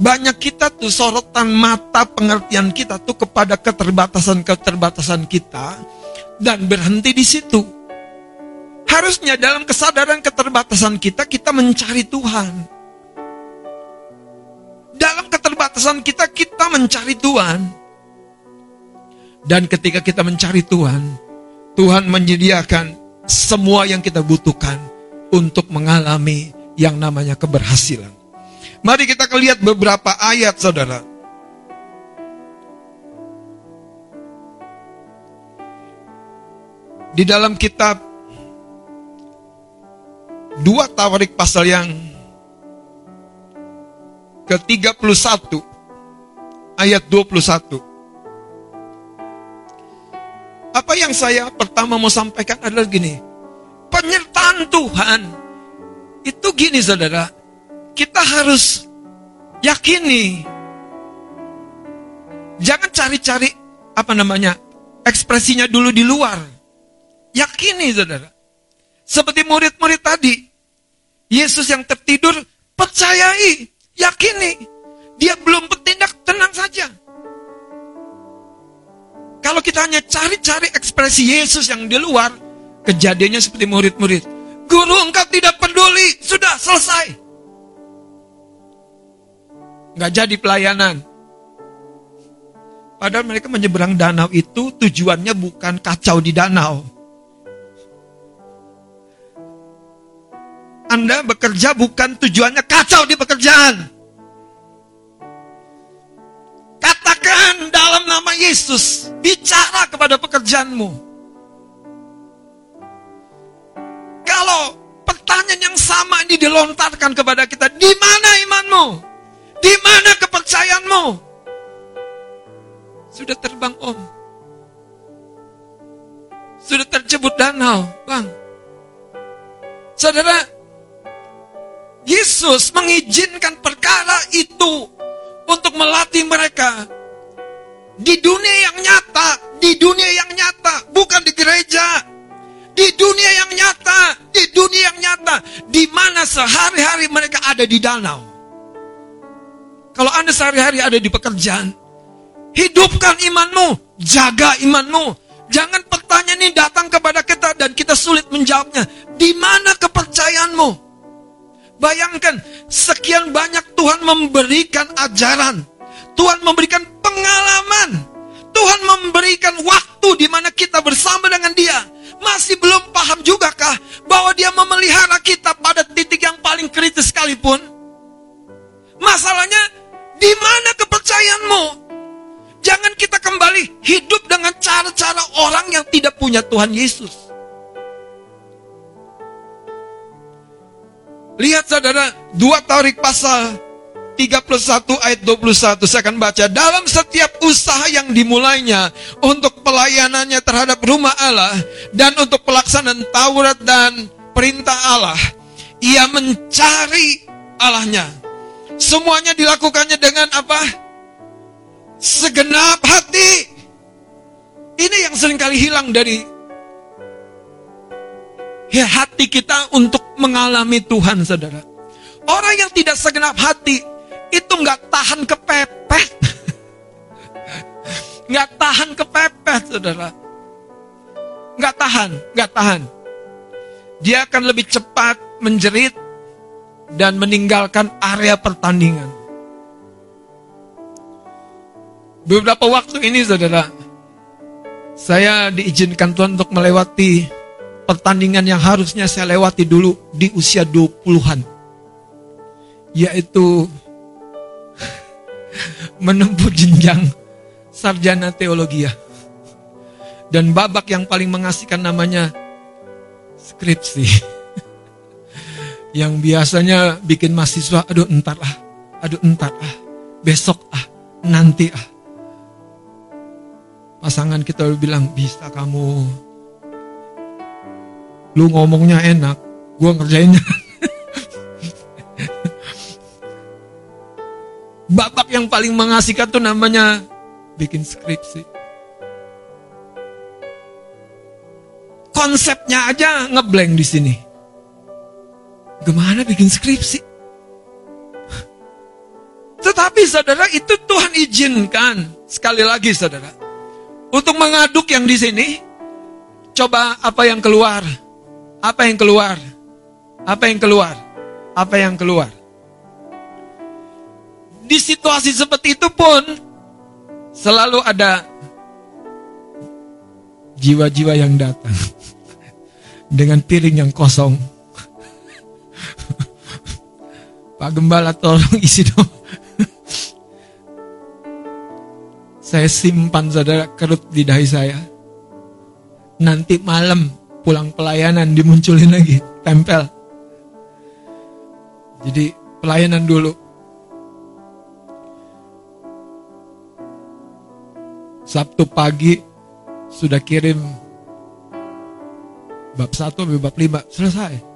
banyak kita tuh sorotan mata pengertian kita tuh kepada keterbatasan-keterbatasan kita dan berhenti di situ. Harusnya dalam kesadaran keterbatasan kita, kita mencari Tuhan. Dalam keterbatasan kita, kita mencari Tuhan. Dan ketika kita mencari Tuhan, Tuhan menyediakan semua yang kita butuhkan untuk mengalami yang namanya keberhasilan. Mari kita lihat beberapa ayat saudara. Di dalam kitab Dua Tawarik pasal yang ke-31 ayat 21. Apa yang saya pertama mau sampaikan adalah gini. Penyertaan Tuhan itu gini saudara. Kita harus yakini. Jangan cari-cari apa namanya ekspresinya dulu di luar. Yakini saudara. Seperti murid-murid tadi. Yesus yang tertidur, percayai, yakini. Dia belum bertindak, tenang saja. Kalau kita hanya cari-cari ekspresi Yesus yang di luar, kejadiannya seperti murid-murid. Guru engkau tidak peduli, sudah selesai. Nggak jadi pelayanan. Padahal mereka menyeberang danau itu tujuannya bukan kacau di danau. Anda bekerja bukan tujuannya kacau di pekerjaan. Katakan dalam nama Yesus, bicara kepada pekerjaanmu. Kalau pertanyaan yang sama ini dilontarkan kepada kita, di mana imanmu? Di mana kepercayaanmu? Sudah terbang om. Sudah terjebut danau, bang. Saudara, Yesus mengizinkan perkara itu untuk melatih mereka di dunia yang nyata, di dunia yang nyata, bukan di gereja. Di dunia yang nyata, di dunia yang nyata, di mana sehari-hari mereka ada di danau. Kalau Anda sehari-hari ada di pekerjaan, hidupkan imanmu, jaga imanmu. Jangan pertanyaan ini datang kepada kita dan kita sulit menjawabnya. Di mana kepercayaanmu? Bayangkan, sekian banyak Tuhan memberikan ajaran. Tuhan memberikan pengalaman. Tuhan memberikan waktu di mana kita bersama dengan dia. Masih belum paham juga kah bahwa dia memelihara kita pada titik yang paling kritis sekalipun? Masalahnya, di mana kepercayaanmu? Jangan kita kembali hidup dengan cara-cara orang yang tidak punya Tuhan Yesus. Lihat saudara, dua Taurik pasal 31 ayat 21 saya akan baca dalam setiap usaha yang dimulainya untuk pelayanannya terhadap rumah Allah dan untuk pelaksanaan Taurat dan perintah Allah ia mencari Allahnya semuanya dilakukannya dengan apa segenap hati ini yang sering kali hilang dari ya, hati kita untuk mengalami Tuhan saudara orang yang tidak segenap hati itu nggak tahan kepepet. nggak tahan kepepet, saudara. Nggak tahan, nggak tahan. Dia akan lebih cepat menjerit dan meninggalkan area pertandingan. Beberapa waktu ini, saudara, saya diizinkan Tuhan untuk melewati pertandingan yang harusnya saya lewati dulu di usia 20-an. Yaitu menempuh jenjang sarjana teologi ya. Dan babak yang paling mengasihkan namanya skripsi. Yang biasanya bikin mahasiswa, aduh entar ah, aduh entar ah, besok ah, nanti ah. Pasangan kita bilang, bisa kamu. Lu ngomongnya enak, gua ngerjainnya babak yang paling mengasihkan tuh namanya bikin skripsi. Konsepnya aja ngeblank di sini. Gimana bikin skripsi? Tetapi saudara itu Tuhan izinkan sekali lagi saudara untuk mengaduk yang di sini. Coba apa yang keluar? Apa yang keluar? Apa yang keluar? Apa yang keluar? di situasi seperti itu pun selalu ada jiwa-jiwa yang datang dengan piring yang kosong. Pak Gembala tolong isi dong. saya simpan saudara kerut di dahi saya. Nanti malam pulang pelayanan dimunculin lagi, tempel. Jadi pelayanan dulu Sabtu pagi sudah kirim bab satu sampai bab lima selesai.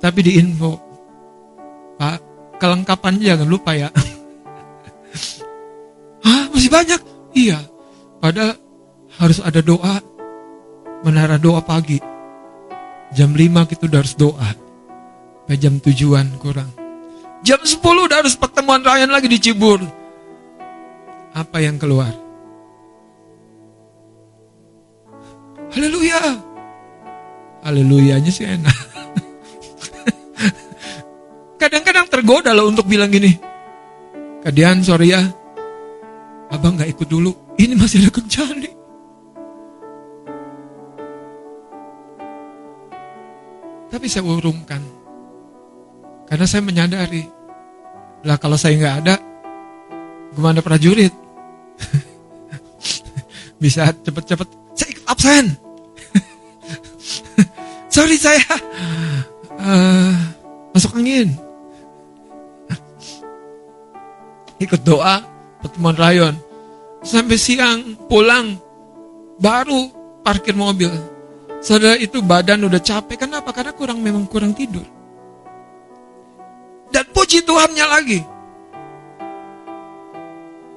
Tapi di info, Pak, kelengkapan jangan lupa ya. Hah, masih banyak? Iya. Padahal harus ada doa, menara doa pagi. Jam 5 kita udah harus doa. Sampai jam tujuan kurang. Jam 10 udah harus pertemuan Ryan lagi di Cibur. Apa yang keluar? Haleluya. Haleluyanya sih enak. Kadang-kadang tergoda loh untuk bilang gini. Kadian sorry ya. Abang gak ikut dulu. Ini masih ada kencani. Tapi saya urungkan. Karena saya menyadari. Lah kalau saya nggak ada, gimana prajurit? Bisa cepet-cepet, saya ikut absen. Sorry saya eh, masuk angin. Ikut doa, pertemuan rayon. Sampai siang pulang, baru parkir mobil. Saudara itu badan udah capek, kenapa? Karena kurang memang kurang tidur. Dan puji Tuhannya lagi.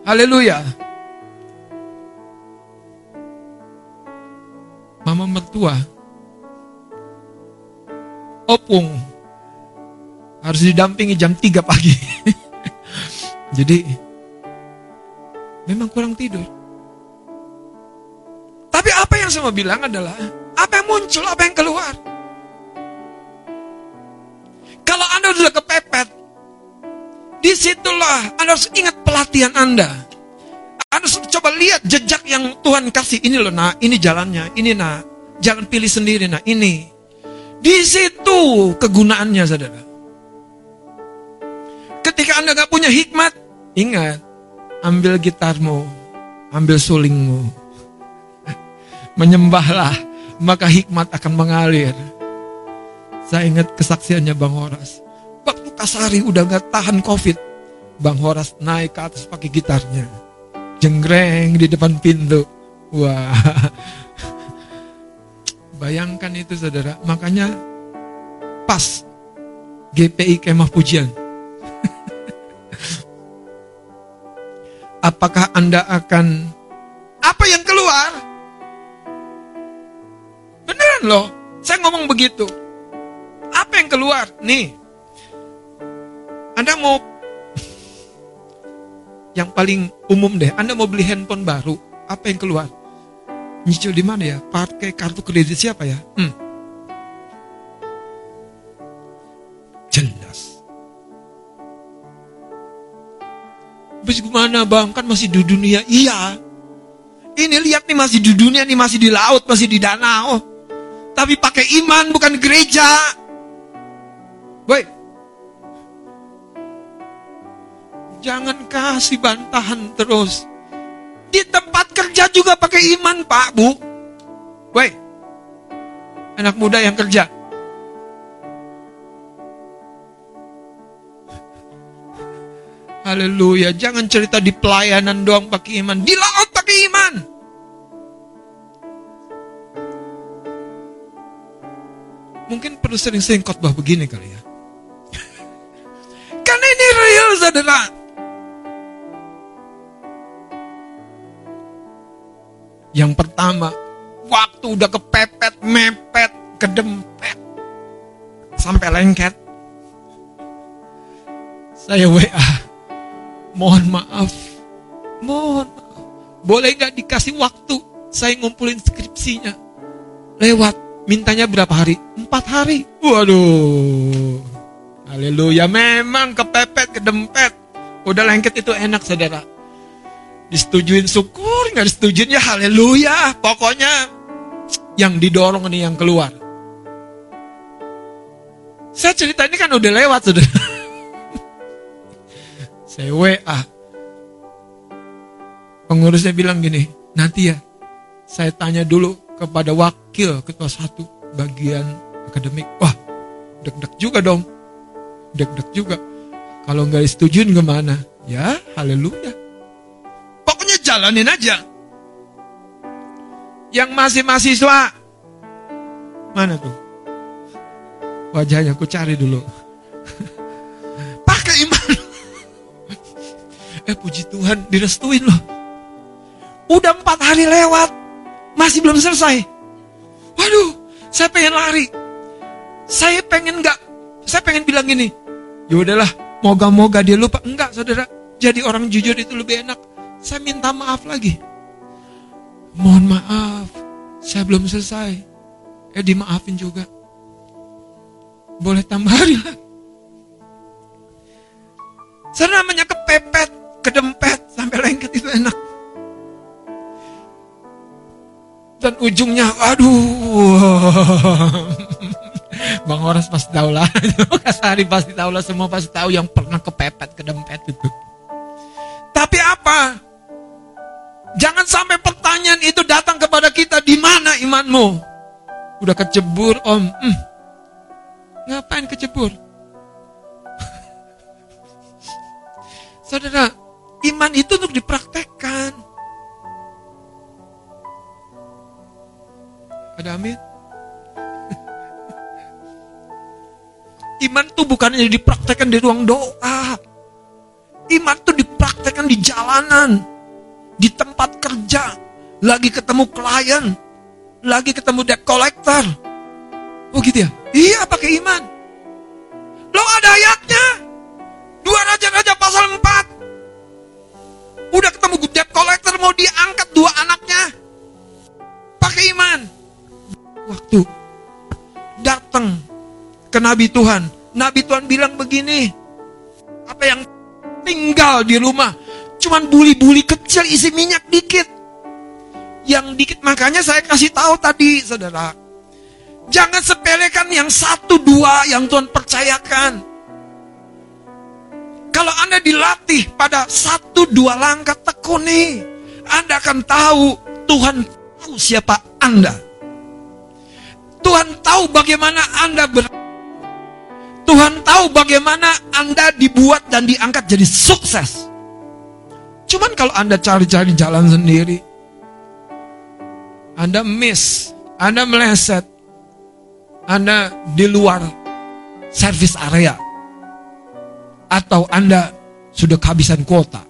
Haleluya. Mama mertua. Opung. Harus didampingi jam 3 pagi. Jadi memang kurang tidur. Tapi apa yang saya mau bilang adalah apa yang muncul, apa yang keluar. Kalau Anda sudah kepepet, di situlah Anda harus ingat pelatihan Anda. Anda harus coba lihat jejak yang Tuhan kasih. Ini loh, nah, ini jalannya, ini nah, jangan pilih sendiri, nah, ini. Di situ kegunaannya, saudara. Ketika Anda gak punya hikmat, ingat, ambil gitarmu, ambil sulingmu, menyembahlah, maka hikmat akan mengalir. Saya ingat kesaksiannya Bang Horas. Waktu Kasari udah gak tahan covid, Bang Horas naik ke atas pakai gitarnya. Jenggreng di depan pintu. Wah. Bayangkan itu saudara. Makanya pas GPI Kemah Pujian. Apakah Anda akan apa yang keluar? Beneran loh. Saya ngomong begitu. Apa yang keluar? Nih. Anda mau yang paling umum deh, Anda mau beli handphone baru, apa yang keluar? Nyicil di mana ya? Pakai kartu kredit siapa ya? Hmm. Jelas. Habis gimana bang? Kan masih di dunia. Iya. Ini lihat nih masih di dunia nih, masih di laut, masih di danau. Tapi pakai iman bukan gereja. Baik. Jangan kasih bantahan terus. Di tempat kerja juga pakai iman, Pak, Bu. Woi. Anak muda yang kerja. Haleluya. Jangan cerita di pelayanan doang pakai iman. Di laut pakai iman. Mungkin perlu sering-sering khotbah begini kali ya. Karena ini real, saudara. Yang pertama, waktu udah kepepet, mepet, kedempet, sampai lengket. Saya WA, mohon maaf, mohon maaf. Boleh nggak dikasih waktu? Saya ngumpulin skripsinya. Lewat, mintanya berapa hari? Empat hari. Waduh. Haleluya, memang kepepet, kedempet. Udah lengket itu enak saudara. Disetujuin syukur, nggak disetujuin ya haleluya. Pokoknya yang didorong nih yang keluar. Saya cerita ini kan udah lewat saudara. Saya WA. Pengurusnya bilang gini, nanti ya saya tanya dulu kepada wakil ketua satu bagian akademik. Wah, deg-deg juga dong. Deg-deg juga. Kalau nggak disetujuin gimana? Ya, haleluya. Pokoknya jalanin aja. Yang masih mahasiswa, mana tuh? Wajahnya aku cari dulu. Eh puji Tuhan, direstuin loh. Udah empat hari lewat, masih belum selesai. Waduh, saya pengen lari. Saya pengen nggak, saya pengen bilang gini, ya udahlah, moga-moga dia lupa. Enggak, saudara. Jadi orang jujur itu lebih enak. Saya minta maaf lagi. Mohon maaf, saya belum selesai. Eh, dimaafin juga. Boleh tambah hari lagi. Saya namanya kepepet, kedempet, sampai lengket itu enak. Dan ujungnya, aduh. Bang Horas pasti tahu lah. Kasari pasti tahu lah. Semua pasti tahu yang pernah kepepet, kedempet itu. Tapi apa? Jangan sampai pertanyaan itu datang kepada kita. Di mana imanmu? Udah kecebur om. Hmm. Ngapain kecebur? Saudara, iman itu untuk dipraktekkan. Ada amin? Iman tuh bukan hanya dipraktekkan di ruang doa. Iman tuh dipraktekkan di jalanan, di tempat kerja, lagi ketemu klien, lagi ketemu debt collector. Oh gitu ya? Iya pakai iman. Lo ada ayatnya. Dua Raja-Raja pasal 4. Udah ketemu debt collector mau diangkat dua anaknya. Pakai iman. Waktu datang ke Nabi Tuhan. Nabi Tuhan bilang begini. Apa yang tinggal di rumah. Cuman buli-buli kecil isi minyak dikit. Yang dikit makanya saya kasih tahu tadi saudara. Jangan sepelekan yang satu dua yang Tuhan percayakan. Kalau Anda dilatih pada satu dua langkah tekuni, Anda akan tahu Tuhan tahu siapa Anda. Tuhan tahu bagaimana Anda ber Tuhan tahu bagaimana Anda dibuat dan diangkat jadi sukses. Cuman kalau Anda cari-cari jalan sendiri, Anda miss, Anda meleset, Anda di luar service area, atau Anda sudah kehabisan kuota.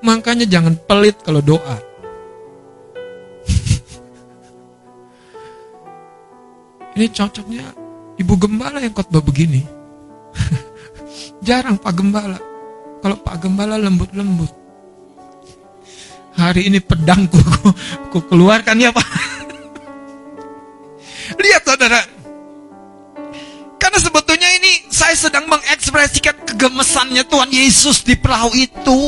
Makanya jangan pelit kalau doa. Ini cocoknya ibu gembala yang khotbah begini. Jarang Pak Gembala. Kalau Pak Gembala lembut-lembut. Hari ini pedangku ku, ku keluarkan ya Pak. Lihat saudara. Sebetulnya ini saya sedang mengekspresikan kegemesannya Tuhan Yesus di perahu itu.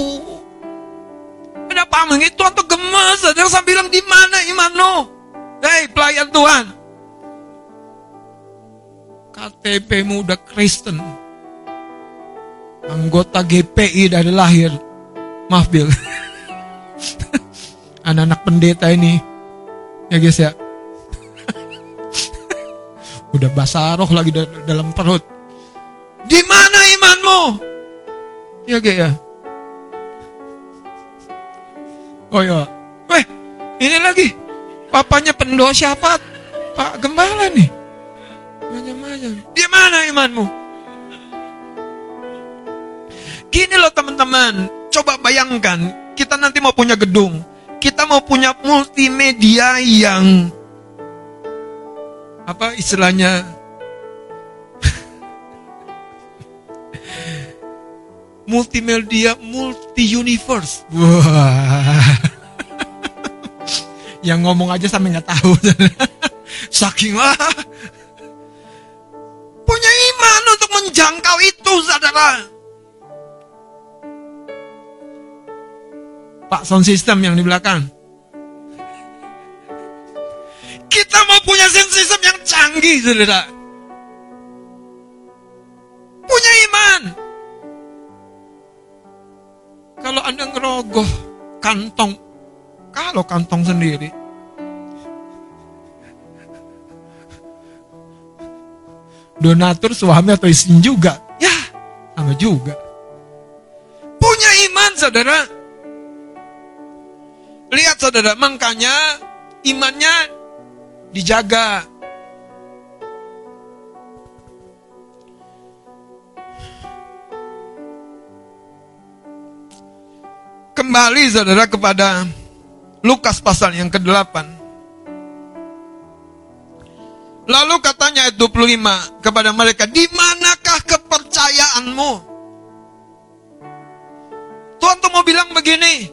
Ada paham ini Tuhan tuh gemes. Saya bilang di mana imanmu? Hei pelayan Tuhan. KTP-mu udah Kristen. Anggota GPI dari lahir. Maaf Bill. Anak-anak pendeta ini. Ya guys ya. Udah basah roh lagi dalam perut. Di mana imanmu? Ya guys ya. Oh ya. Weh, ini lagi. Papanya pendoa siapa? Pak Gembala nih. Macam-macam. Di mana imanmu? Gini loh teman-teman, coba bayangkan, kita nanti mau punya gedung, kita mau punya multimedia yang apa istilahnya multimedia multi universe. Wah. yang ngomong aja sampai nggak tahu. Saking wah punya iman untuk menjangkau itu, saudara. Pak sound system yang di belakang. Kita mau punya system yang canggih, saudara. Punya iman. Kalau Anda ngerogoh kantong, kalau kantong sendiri, donatur suami atau istri juga. Ya, sama juga. Punya iman saudara. Lihat saudara, makanya imannya dijaga. Kembali saudara kepada Lukas pasal yang ke-8. Lalu katanya ayat 25 kepada mereka, di manakah kepercayaanmu? Tuhan tuh mau bilang begini,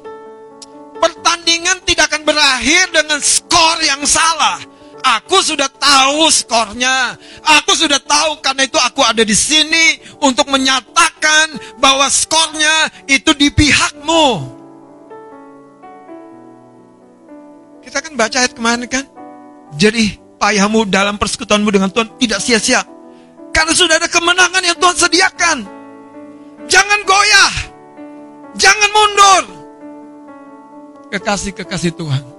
pertandingan tidak akan berakhir dengan skor yang salah. Aku sudah tahu skornya. Aku sudah tahu karena itu aku ada di sini untuk menyatakan bahwa skornya itu di pihakmu. Kita kan baca ayat kemarin kan? Jadi payahmu dalam persekutuanmu dengan Tuhan tidak sia-sia. Karena sudah ada kemenangan yang Tuhan sediakan. Jangan goyah. Jangan mundur. Kekasih-kekasih Tuhan.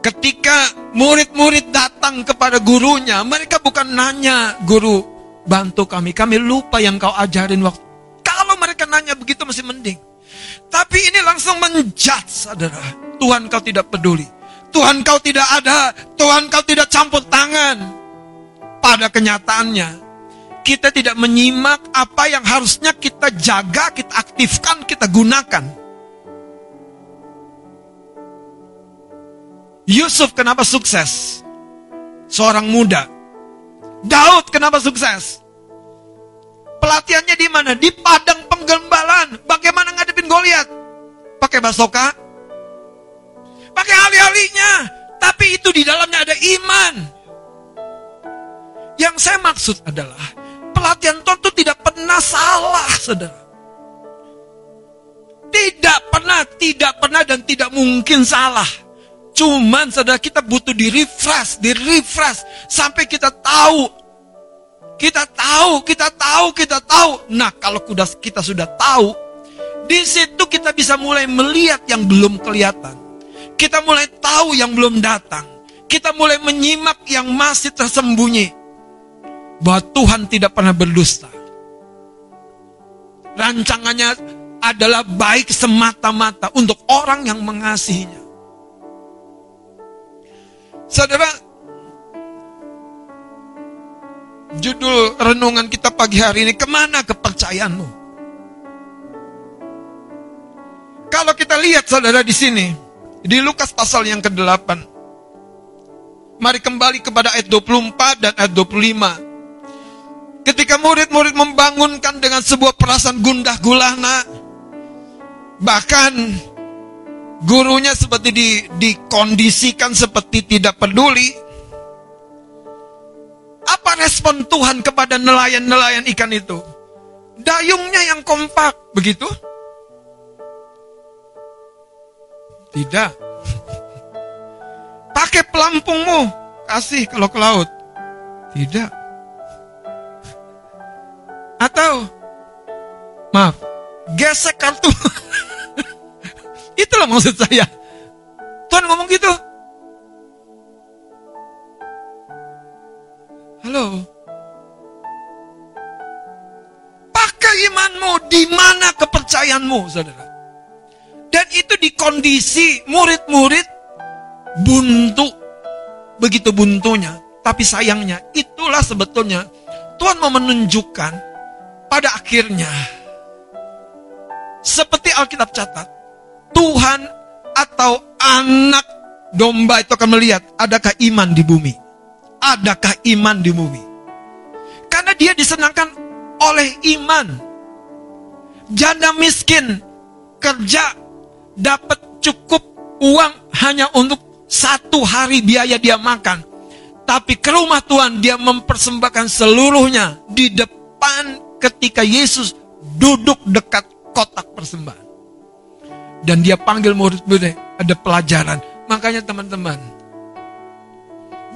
Ketika murid-murid datang kepada gurunya, mereka bukan nanya, "Guru, bantu kami. Kami lupa yang kau ajarin waktu." Kalau mereka nanya begitu masih mending. Tapi ini langsung menjudge, saudara. Tuhan kau tidak peduli. Tuhan kau tidak ada. Tuhan kau tidak campur tangan. Pada kenyataannya, kita tidak menyimak apa yang harusnya kita jaga, kita aktifkan, kita gunakan. Yusuf kenapa sukses? Seorang muda. Daud kenapa sukses? Pelatihannya di mana? Di padang penggembalaan. Bagaimana ngadepin Goliat? Pakai basoka? Pakai ahli-ahlinya. Tapi itu di dalamnya ada iman. Yang saya maksud adalah pelatihan Tuhan itu tidak pernah salah, saudara. Tidak pernah, tidak pernah dan tidak mungkin salah. Cuman saudara kita butuh di refresh, di refresh sampai kita tahu. Kita tahu, kita tahu, kita tahu. Nah, kalau kita sudah tahu, di situ kita bisa mulai melihat yang belum kelihatan. Kita mulai tahu yang belum datang. Kita mulai menyimak yang masih tersembunyi. Bahwa Tuhan tidak pernah berdusta. Rancangannya adalah baik semata-mata untuk orang yang mengasihinya. Saudara, judul renungan kita pagi hari ini, ke mana kepercayaanmu? Kalau kita lihat saudara di sini, di Lukas pasal yang ke-8, mari kembali kepada ayat 24 dan ayat 25. Ketika murid-murid membangunkan dengan sebuah perasaan gundah gulana, bahkan gurunya seperti di, dikondisikan seperti tidak peduli. Apa respon Tuhan kepada nelayan-nelayan ikan itu? Dayungnya yang kompak, begitu? Tidak. Pakai pelampungmu, kasih kalau ke laut. Tidak. Atau, maaf, gesek kartu. Itulah maksud saya. Tuhan ngomong gitu. Halo. Pakai imanmu, di mana kepercayaanmu, saudara? Dan itu di kondisi murid-murid buntu. Begitu buntunya. Tapi sayangnya, itulah sebetulnya Tuhan mau menunjukkan pada akhirnya. Seperti Alkitab catat, Tuhan atau anak domba itu akan melihat adakah iman di bumi. Adakah iman di bumi. Karena dia disenangkan oleh iman. Janda miskin kerja dapat cukup uang hanya untuk satu hari biaya dia makan. Tapi ke rumah Tuhan dia mempersembahkan seluruhnya di depan ketika Yesus duduk dekat kotak persembahan. Dan dia panggil murid-murid, ada pelajaran. Makanya teman-teman,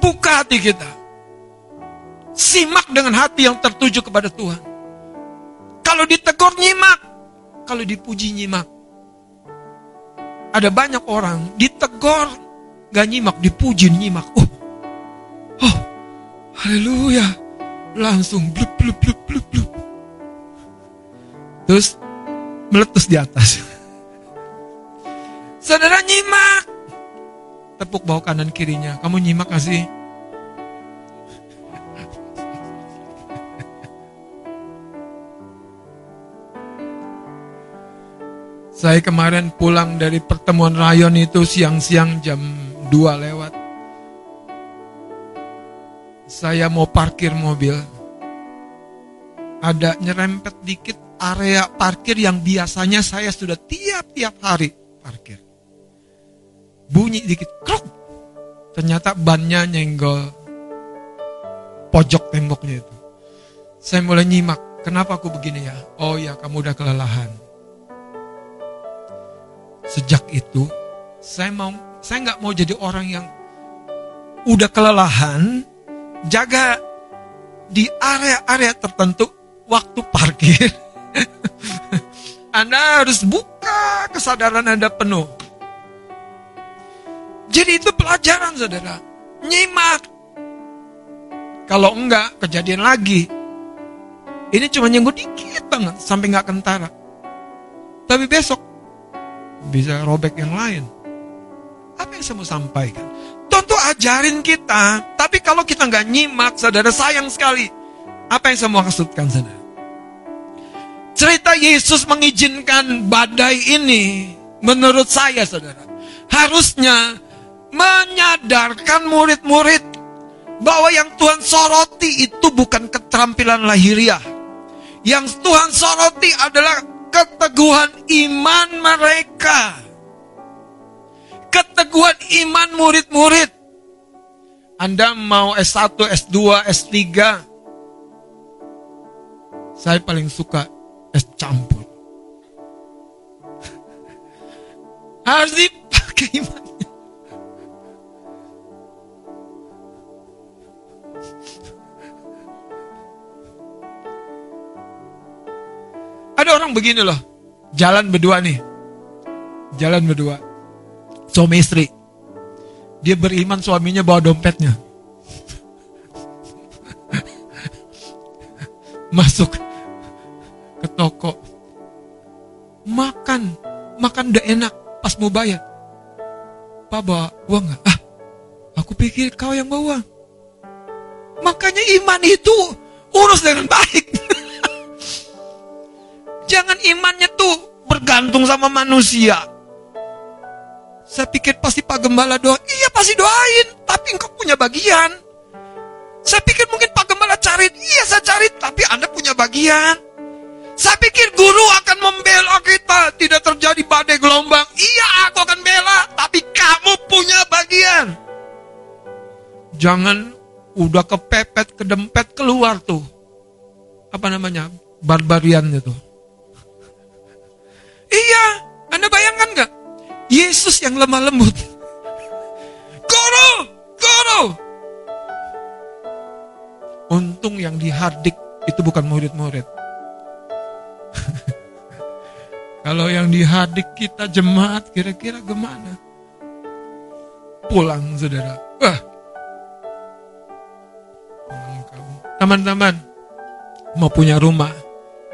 buka hati kita. Simak dengan hati yang tertuju kepada Tuhan. Kalau ditegur nyimak, kalau dipuji nyimak. Ada banyak orang ditegur gak nyimak, dipuji nyimak. Oh, oh, haleluya. Langsung blub blub blub blub blub. Terus meletus di atas. Saudara nyimak. Tepuk bawah kanan kirinya. Kamu nyimak gak sih? Saya kemarin pulang dari pertemuan rayon itu siang-siang jam 2 lewat. Saya mau parkir mobil. Ada nyerempet dikit area parkir yang biasanya saya sudah tiap-tiap hari parkir. Bunyi dikit, krok. Ternyata bannya nyenggol pojok temboknya itu. Saya mulai nyimak, kenapa aku begini ya? Oh ya, kamu udah kelelahan. Sejak itu, saya mau, saya nggak mau jadi orang yang udah kelelahan, jaga di area-area tertentu waktu parkir. Anda harus buka kesadaran Anda penuh. Jadi itu pelajaran saudara. Nyimak. Kalau enggak, kejadian lagi. Ini cuma nyenggol dikit banget, sampai nggak kentara. Tapi besok, bisa robek yang lain. Apa yang saya mau sampaikan? Tentu ajarin kita, tapi kalau kita nggak nyimak, saudara sayang sekali. Apa yang saya mau maksudkan, saudara? Cerita Yesus mengizinkan badai ini, menurut saya, saudara, harusnya menyadarkan murid-murid bahwa yang Tuhan soroti itu bukan keterampilan lahiriah. Yang Tuhan soroti adalah keteguhan iman mereka. Keteguhan iman murid-murid. Anda mau S1, S2, S3. Saya paling suka es campur. Harus dipakai imannya. Ada orang begini loh, jalan berdua nih, jalan berdua, suami istri. Dia beriman suaminya bawa dompetnya. Masuk ke toko. Makan, makan udah enak pas mau bayar. Pak bawa uang nggak? Ah, aku pikir kau yang bawa. Makanya iman itu urus dengan baik. Jangan imannya tuh bergantung sama manusia. Saya pikir pasti Pak Gembala doa. Iya pasti doain. Tapi engkau punya bagian. Saya pikir mungkin Pak Gembala cari. Iya saya cari. Tapi Anda punya bagian. Saya pikir guru akan membela kita. Tidak terjadi badai gelombang. Iya aku akan bela. Tapi kamu punya bagian. Jangan udah kepepet, kedempet, keluar tuh. Apa namanya? Barbarian itu. Iya, Anda bayangkan nggak? Yesus yang lemah lembut. Guru, guru. Untung yang dihardik itu bukan murid-murid. Kalau yang dihardik kita jemaat kira-kira gimana? Pulang saudara. Wah. Teman-teman, mau punya rumah,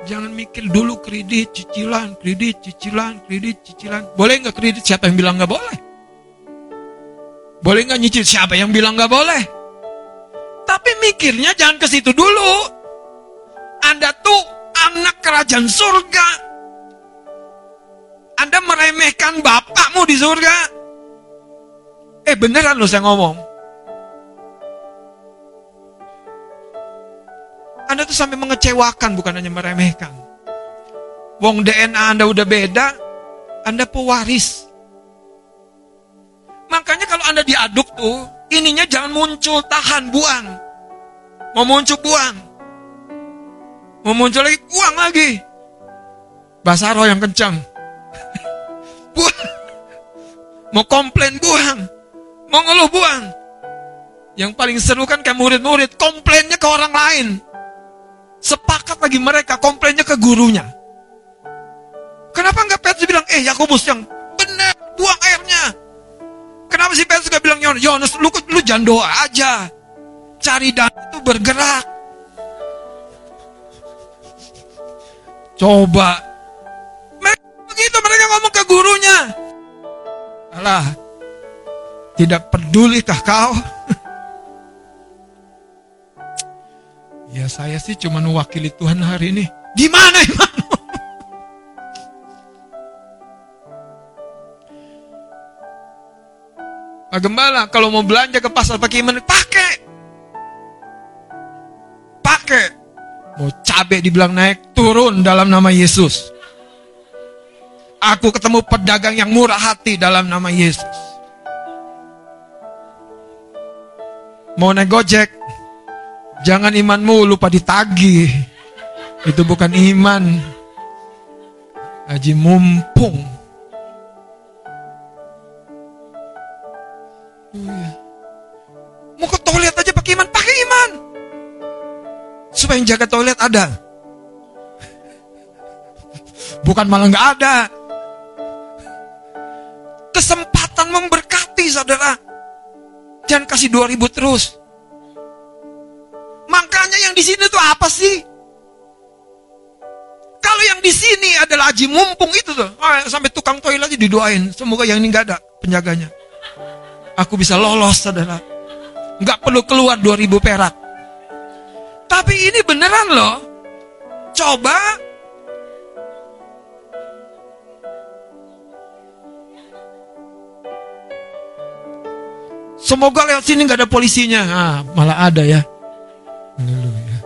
Jangan mikir dulu kredit, cicilan, kredit, cicilan, kredit, cicilan. Boleh nggak kredit? Siapa yang bilang nggak boleh? Boleh nggak nyicil? Siapa yang bilang nggak boleh? Tapi mikirnya jangan ke situ dulu. Anda tuh anak kerajaan surga. Anda meremehkan bapakmu di surga. Eh beneran loh saya ngomong. Anda tuh sampai mengecewakan bukan hanya meremehkan. Wong DNA Anda udah beda, Anda pewaris. Makanya kalau Anda diaduk tuh, ininya jangan muncul, tahan, buang. Mau muncul, buang. Mau muncul lagi, buang lagi. Bahasa roh yang kencang. buang. Mau komplain, buang. Mau ngeluh, buang. Yang paling seru kan kayak murid-murid, komplainnya ke orang lain. Sepakat lagi mereka komplainnya ke gurunya. Kenapa nggak Petrus bilang, eh Yakobus yang benar buang airnya. Kenapa si Petrus nggak bilang Yohanes lu, lu jangan doa aja. Cari dan itu bergerak. Coba. Mereka begitu mereka ngomong ke gurunya. Alah, tidak pedulikah kau? Ya saya sih cuma mewakili Tuhan hari ini. Di mana imanmu? Pak Gembala, kalau mau belanja ke pasar pakai iman, pakai. cabai dibilang naik, turun dalam nama Yesus. Aku ketemu pedagang yang murah hati dalam nama Yesus. Mau naik gojek, jangan imanmu lupa ditagih. Itu bukan iman. Haji mumpung. Oh, iya. Mau ke toilet aja pakai iman, pakai iman. Supaya yang jaga toilet ada. Bukan malah nggak ada. Kesempatan memberkati saudara. Jangan kasih 2000 terus. Makanya yang di sini tuh apa sih? Kalau yang di sini adalah haji mumpung itu tuh, ah, sampai tukang toilet aja didoain. Semoga yang ini nggak ada penjaganya. Aku bisa lolos, saudara. Nggak perlu keluar 2000 perak. Tapi ini beneran loh. Coba Semoga lewat sini nggak ada polisinya. Ah, malah ada ya. Haleluya.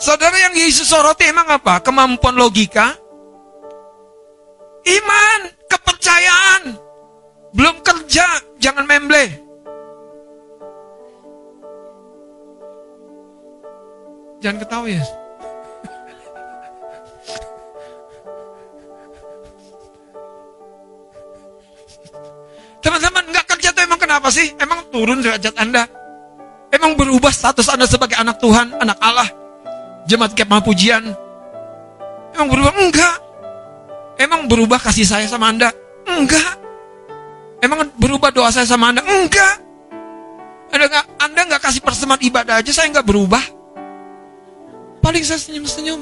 Saudara yang Yesus soroti emang apa? Kemampuan logika? Iman, kepercayaan. Belum kerja, jangan memble. Jangan ketawa ya. Teman-teman, nggak kerja tuh emang kenapa sih? Emang turun derajat Anda? Emang berubah status Anda sebagai anak Tuhan, anak Allah? Jemaat kemah pujian? Emang berubah? Enggak. Emang berubah kasih saya sama Anda? Enggak. Emang berubah doa saya sama Anda? Enggak. Anda nggak Anda nggak kasih persembahan ibadah aja saya nggak berubah. Paling saya senyum-senyum.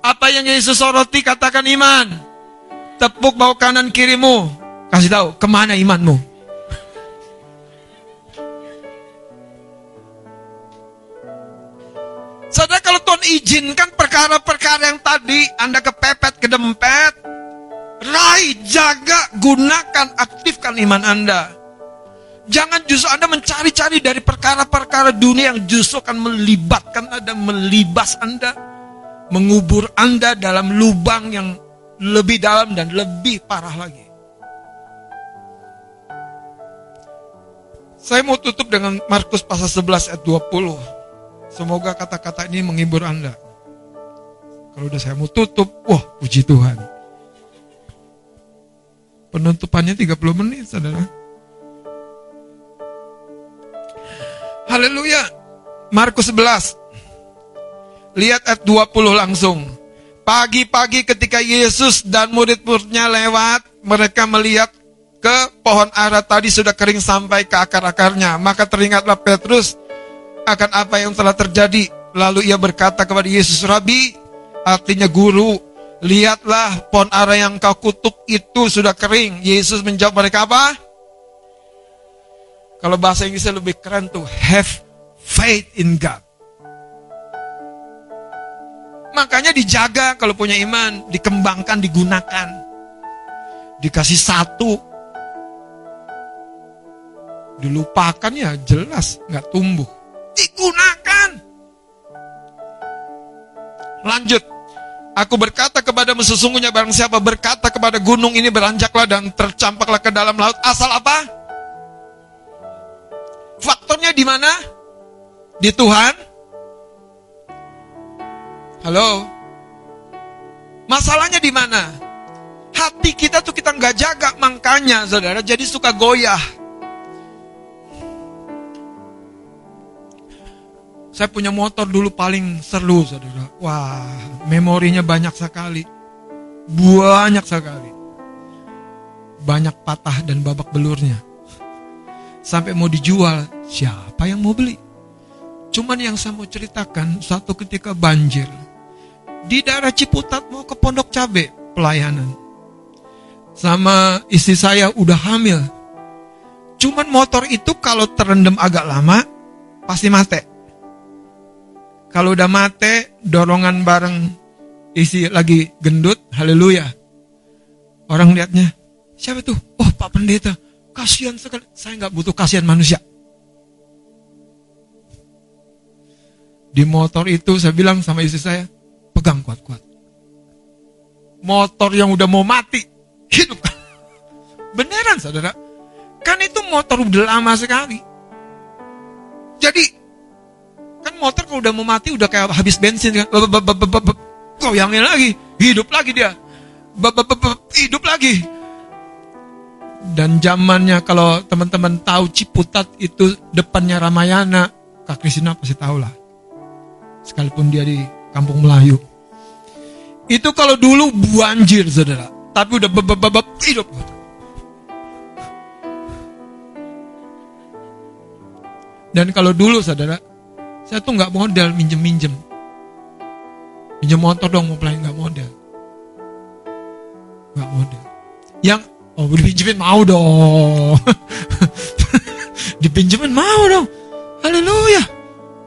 Apa yang Yesus soroti katakan iman. Tepuk bawah kanan kirimu. Kasih tahu ke mana imanmu. Saudara kalau Tuhan izinkan perkara-perkara yang tadi Anda kepepet, kedempet, raih, jaga, gunakan, aktifkan iman Anda. Jangan justru Anda mencari-cari dari perkara-perkara dunia yang justru akan melibatkan Anda, melibas Anda, mengubur Anda dalam lubang yang lebih dalam dan lebih parah lagi. Saya mau tutup dengan Markus pasal 11 ayat 20. Semoga kata-kata ini menghibur Anda. Kalau udah saya mau tutup, wah puji Tuhan. Penutupannya 30 menit, saudara. Haleluya. Markus 11. Lihat ayat 20 langsung. Pagi-pagi ketika Yesus dan murid-muridnya lewat, mereka melihat ke pohon ara tadi sudah kering sampai ke akar-akarnya. Maka teringatlah Petrus akan apa yang telah terjadi. Lalu ia berkata kepada Yesus, Rabi, artinya guru, lihatlah pohon ara yang kau kutuk itu sudah kering. Yesus menjawab mereka apa? Kalau bahasa Inggrisnya lebih keren tuh, have faith in God. Makanya dijaga kalau punya iman, dikembangkan, digunakan. Dikasih satu. Dilupakan ya jelas nggak tumbuh. Digunakan. Lanjut. Aku berkata kepadamu sesungguhnya barang siapa berkata kepada gunung ini beranjaklah dan tercampaklah ke dalam laut. Asal apa? Faktornya di mana? Di Tuhan. Halo. Masalahnya di mana? Hati kita tuh kita nggak jaga, makanya saudara jadi suka goyah. Saya punya motor dulu paling seru saudara. Wah, memorinya banyak sekali. Banyak sekali. Banyak patah dan babak belurnya. Sampai mau dijual, siapa yang mau beli? Cuman yang saya mau ceritakan, satu ketika banjir. Di daerah Ciputat mau ke Pondok Cabe pelayanan. Sama istri saya udah hamil. Cuman motor itu kalau terendam agak lama, pasti mati. Kalau udah mate, dorongan bareng isi lagi gendut, haleluya. Orang lihatnya, siapa tuh? Oh Pak Pendeta, kasihan sekali. Saya nggak butuh kasihan manusia. Di motor itu saya bilang sama istri saya, pegang kuat-kuat. Motor yang udah mau mati, hidup. Beneran saudara. Kan itu motor udah lama sekali. Jadi, kan motor kalau udah mau mati udah kayak habis bensin kan. Goyangin lagi, hidup lagi dia. Hidup lagi. Dan zamannya kalau teman-teman tahu Ciputat itu depannya Ramayana, Kak Kristina pasti tahu lah. Sekalipun dia di kampung Melayu. Itu kalau dulu banjir saudara. Tapi udah beb, beb, beb, beb, hidup. Dan kalau dulu saudara, saya tuh nggak modal minjem-minjem. Minjem motor dong mau pelayan nggak modal. Nggak modal. Yang oh dipinjemin mau dong. dipinjemin mau dong. Haleluya.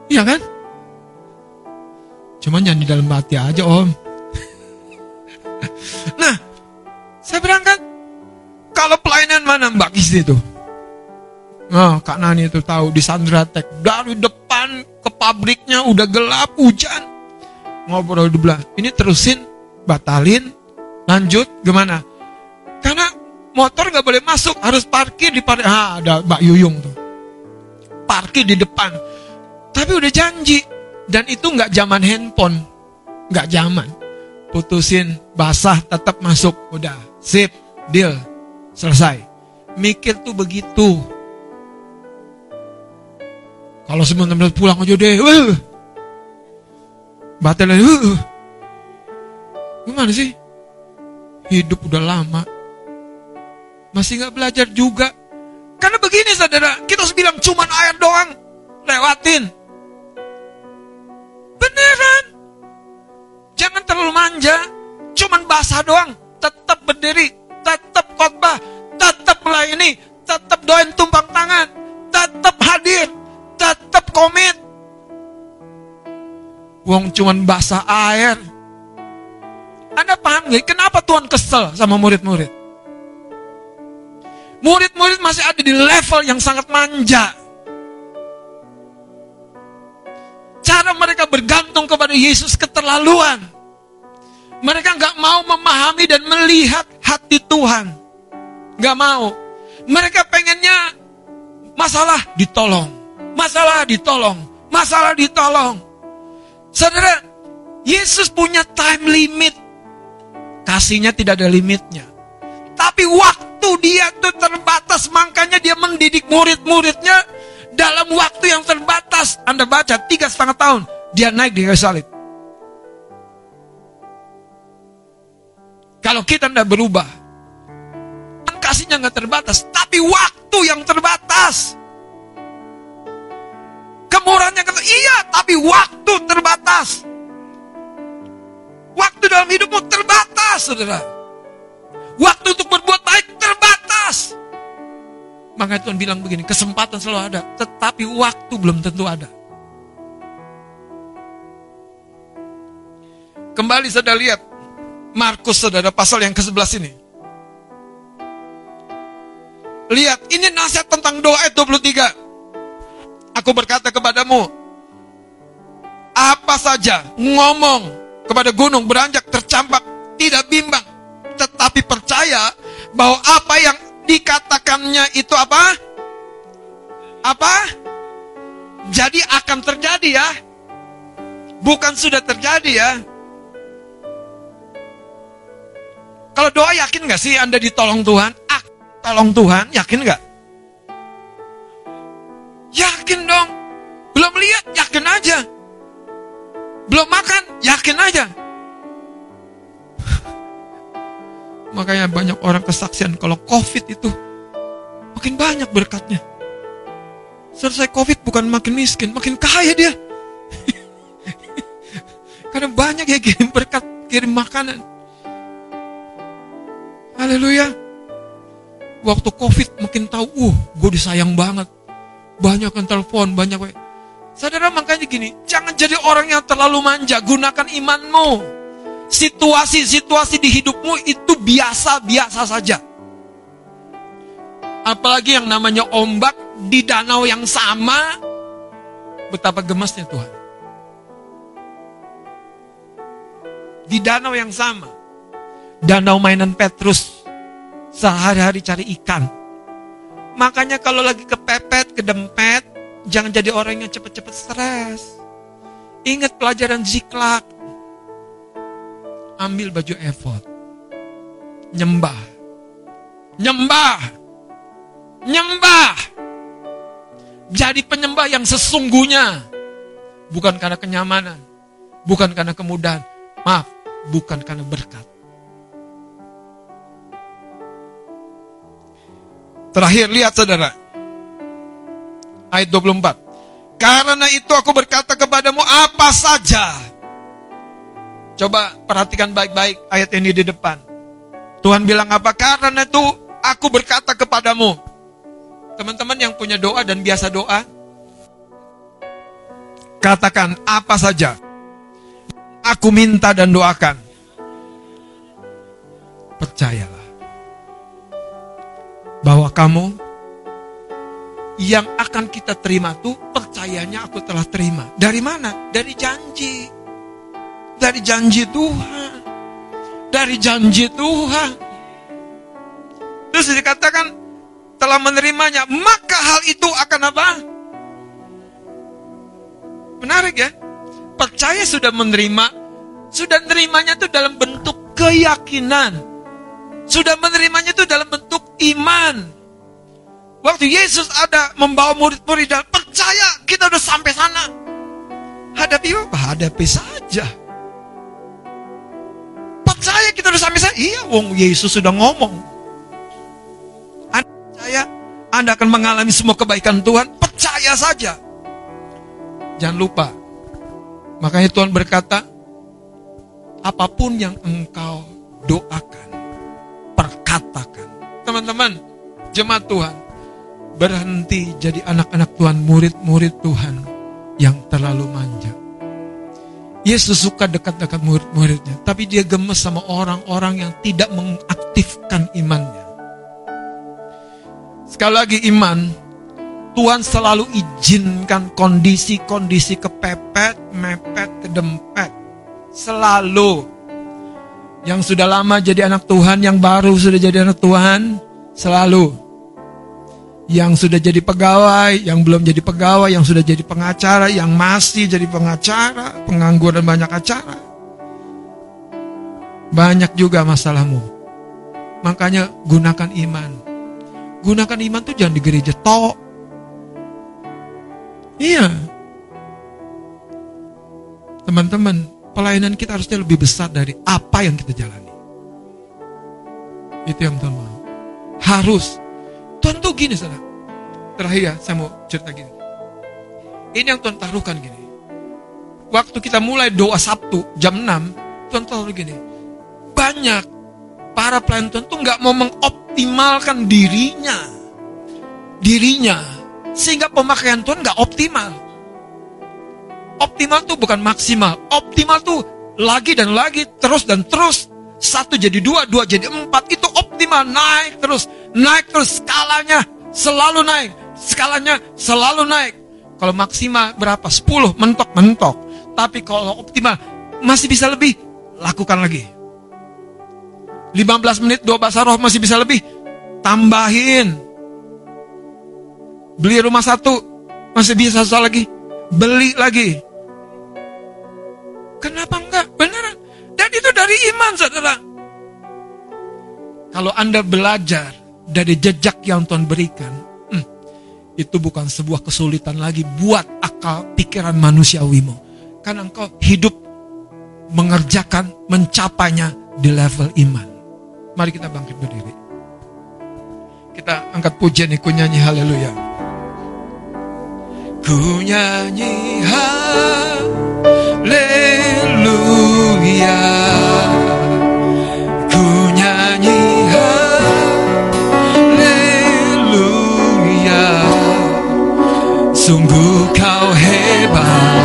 Iya kan? Cuman jangan di dalam hati aja om. Mana Mbak Kisti itu? Nah, Kak Nani itu tahu di Sandratek. Dari depan ke pabriknya udah gelap, hujan. Ngobrol di belah. Ini terusin, batalin, lanjut, gimana? Karena motor nggak boleh masuk, harus parkir di parkir. Ah, ada Mbak Yuyung tuh. Parkir di depan. Tapi udah janji. Dan itu nggak zaman handphone. Nggak zaman. Putusin, basah, tetap masuk. Udah, sip, deal. Selesai. Mikir tuh begitu. Kalau sebenarnya pulang aja deh. Wah. Batal. Uh. Gimana sih? Hidup udah lama. Masih nggak belajar juga. Karena begini saudara, kita harus bilang cuman air doang. Lewatin. Beneran. Jangan terlalu manja. Cuman basah doang. Tetap berdiri. Tetap khotbah. Melayani. Tetap doain tumpang tangan. Tetap hadir. Tetap komit. Wong cuman basah air. Anda paham gak? Kenapa Tuhan kesel sama murid-murid? Murid-murid masih ada di level yang sangat manja. Cara mereka bergantung kepada Yesus keterlaluan. Mereka nggak mau memahami dan melihat hati Tuhan. Nggak mau. Mereka pengennya masalah ditolong. Masalah ditolong. Masalah ditolong. Saudara, Yesus punya time limit. Kasihnya tidak ada limitnya. Tapi waktu dia tuh terbatas, makanya dia mendidik murid-muridnya dalam waktu yang terbatas. Anda baca tiga setengah tahun, dia naik di salib. Kalau kita tidak berubah, kasihnya nggak terbatas, tapi waktu yang terbatas. Kemurahannya kata, iya, tapi waktu terbatas. Waktu dalam hidupmu terbatas, saudara. Waktu untuk berbuat baik terbatas. Maka Tuhan bilang begini, kesempatan selalu ada, tetapi waktu belum tentu ada. Kembali saudara lihat, Markus saudara pasal yang ke-11 ini. Lihat, ini nasihat tentang doa ayat 23. Aku berkata kepadamu, apa saja ngomong kepada gunung beranjak tercampak, tidak bimbang, tetapi percaya bahwa apa yang dikatakannya itu apa? Apa? Jadi akan terjadi ya. Bukan sudah terjadi ya. Kalau doa yakin gak sih Anda ditolong Tuhan? Tolong Tuhan, yakin gak? Yakin dong. Belum lihat, yakin aja. Belum makan, yakin aja. Makanya banyak orang kesaksian kalau COVID itu makin banyak berkatnya. Selesai COVID bukan makin miskin, makin kaya dia. Karena banyak yang kirim berkat, kirim makanan. Haleluya. Waktu COVID makin tahu, uh, gue disayang banget. Banyak yang telepon, banyak. Saudara makanya gini, jangan jadi orang yang terlalu manja, gunakan imanmu. Situasi-situasi di hidupmu itu biasa-biasa saja. Apalagi yang namanya ombak di danau yang sama. Betapa gemasnya Tuhan. Di danau yang sama. Danau mainan Petrus. Sehari-hari cari ikan. Makanya kalau lagi kepepet, kedempet, jangan jadi orang yang cepet-cepet stres. Ingat pelajaran ziklak. Ambil baju efod. Nyembah. Nyembah. Nyembah. Jadi penyembah yang sesungguhnya. Bukan karena kenyamanan. Bukan karena kemudahan. Maaf, bukan karena berkat. Terakhir lihat saudara. Ayat 24. Karena itu aku berkata kepadamu apa saja. Coba perhatikan baik-baik ayat ini di depan. Tuhan bilang apa? Karena itu aku berkata kepadamu. Teman-teman yang punya doa dan biasa doa. Katakan apa saja. Aku minta dan doakan. Percayalah. Bahwa kamu yang akan kita terima tuh percayanya aku telah terima. Dari mana? Dari janji. Dari janji Tuhan. Dari janji Tuhan. Terus dikatakan telah menerimanya, maka hal itu akan apa? Menarik ya? Percaya sudah menerima, sudah menerimanya itu dalam bentuk keyakinan. Sudah menerimanya itu dalam bentuk iman. Waktu Yesus ada membawa murid-murid dan percaya kita udah sampai sana. Hadapi apa? Hadapi saja. Percaya kita udah sampai sana. Iya, wong Yesus sudah ngomong. Anda percaya Anda akan mengalami semua kebaikan Tuhan. Percaya saja. Jangan lupa. Makanya Tuhan berkata, apa pun yang engkau doakan, perkatakan. Teman-teman, jemaat Tuhan, berhenti jadi anak-anak Tuhan, murid-murid Tuhan yang terlalu manja. Yesus suka dekat-dekat murid-muridnya, tapi dia gemes sama orang-orang yang tidak mengaktifkan imannya. Sekali lagi iman, Tuhan selalu izinkan kondisi-kondisi kepepet, mepet, kedempet. Selalu. Yang sudah lama jadi anak Tuhan, yang baru sudah jadi anak Tuhan, selalu yang sudah jadi pegawai, yang belum jadi pegawai, yang sudah jadi pengacara, yang masih jadi pengacara, pengangguran banyak acara. Banyak juga masalahmu. Makanya gunakan iman. Gunakan iman tuh jangan di gereja tok. Iya. Teman-teman, pelayanan kita harusnya lebih besar dari apa yang kita jalani. Itu yang Tuhan mau. Harus Tuhan tuh gini saudara. Terakhir ya, saya mau cerita gini. Ini yang Tuhan taruhkan gini. Waktu kita mulai doa Sabtu jam 6, Tuhan taruh gini. Banyak para pelayan Tuhan tuh nggak mau mengoptimalkan dirinya. Dirinya. Sehingga pemakaian Tuhan nggak optimal. Optimal tuh bukan maksimal. Optimal tuh lagi dan lagi, terus dan terus. Satu jadi dua, dua jadi empat. Itu optimal, naik terus naik terus skalanya selalu naik. Skalanya selalu naik. Kalau maksimal berapa? 10 mentok-mentok. Tapi kalau optimal masih bisa lebih, lakukan lagi. 15 menit dua bahasa roh masih bisa lebih, tambahin. Beli rumah satu, masih bisa satu lagi, beli lagi. Kenapa enggak? Beneran. Dan itu dari iman, saudara. Kalau Anda belajar dari jejak yang Tuhan berikan, hmm, itu bukan sebuah kesulitan lagi buat akal pikiran manusiawimu. Karena engkau hidup mengerjakan, mencapainya di level iman. Mari kita bangkit berdiri. Kita angkat pujian, haleluya. Ku nyanyi haleluya. Ku nyanyi haleluya. Sungguh kau hebat,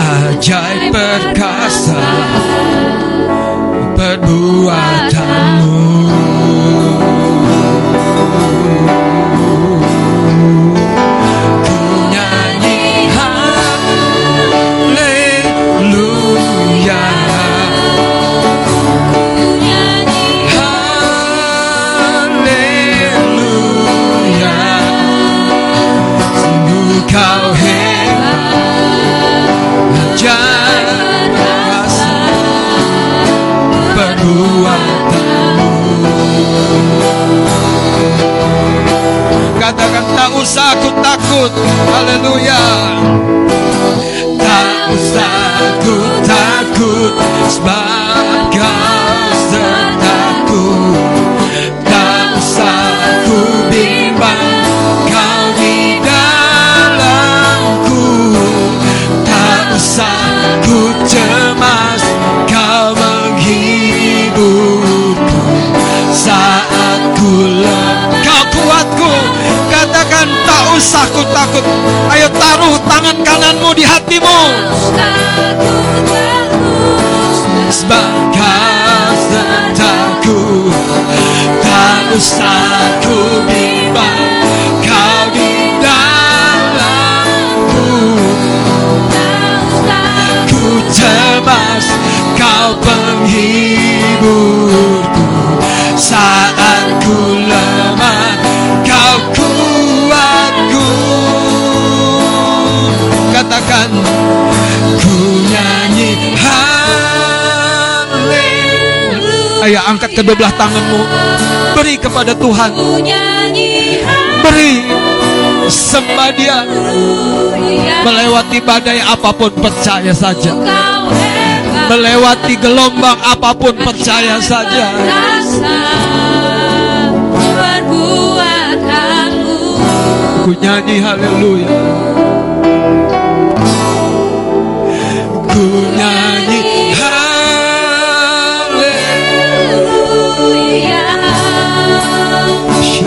ajaib perkasa perbuatanmu. Kau hebat Ajaib kasih perbuatanmu Katakan tak usah aku takut. Haleluya. Tak usah aku takut. Sebab usah ku takut Ayo taruh tangan kananmu di hatimu. Sebab sertaku Tak usah ku bimbang. Kau di dalamku. Ku cemas Kau penghiburku Saat Ayo angkat kedua belah tanganmu. Beri kepada Tuhan. Beri Sembah dia. Melewati badai apa pun percaya saja. Melewati gelombang apa pun percaya saja. Ku nyanyi haleluya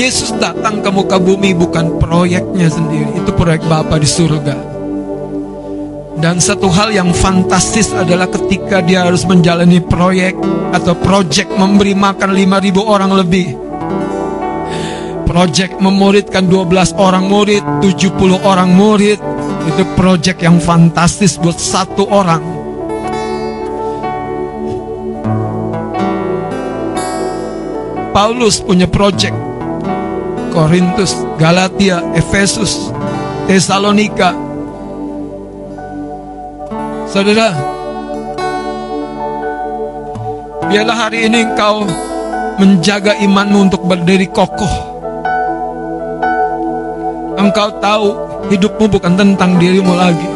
Yesus datang ke muka bumi bukan proyeknya sendiri Itu proyek Bapa di surga. Dan satu hal yang fantastis adalah ketika dia harus menjalani proyek Atau project memberi makan 5000 orang lebih. Project memuridkan 12 orang murid 70 orang murid Itu project yang fantastis buat satu orang. Paulus punya project Korintus, Galatia, Efesus, Tesalonika. Saudara, biarlah hari ini engkau menjaga imanmu untuk berdiri kokoh. Engkau tahu hidupmu bukan tentang dirimu lagi.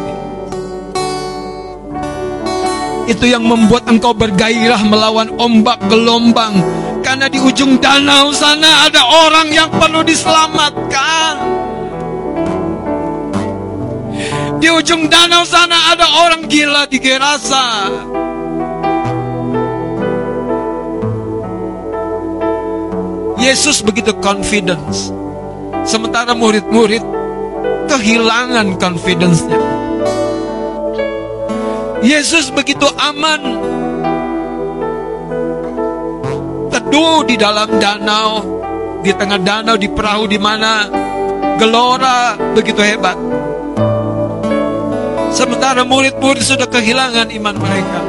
Itu yang membuat engkau bergairah melawan ombak gelombang karena di ujung danau sana ada orang yang perlu diselamatkan. Di ujung danau sana ada orang gila di Gerasa. Yesus begitu confidence. Sementara murid-murid kehilangan confidence-nya. Yesus begitu aman teduh di dalam danau, di tengah danau di perahu di mana gelora begitu hebat. Sementara murid-murid sudah kehilangan iman mereka.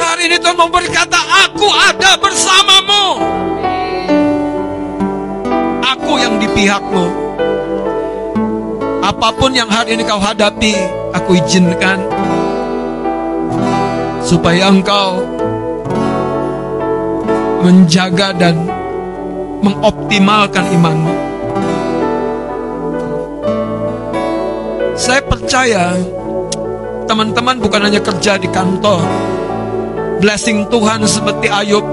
Hari ini Tuhan mau berkata, aku ada bersamamu. Aku yang di pihakmu. Apa pun yang hari ini kau hadapi, aku izinkan supaya engkau menjaga dan mengoptimalkan imanmu. Saya percaya teman-teman bukan hanya kerja di kantor, blessing Tuhan seperti Ayub.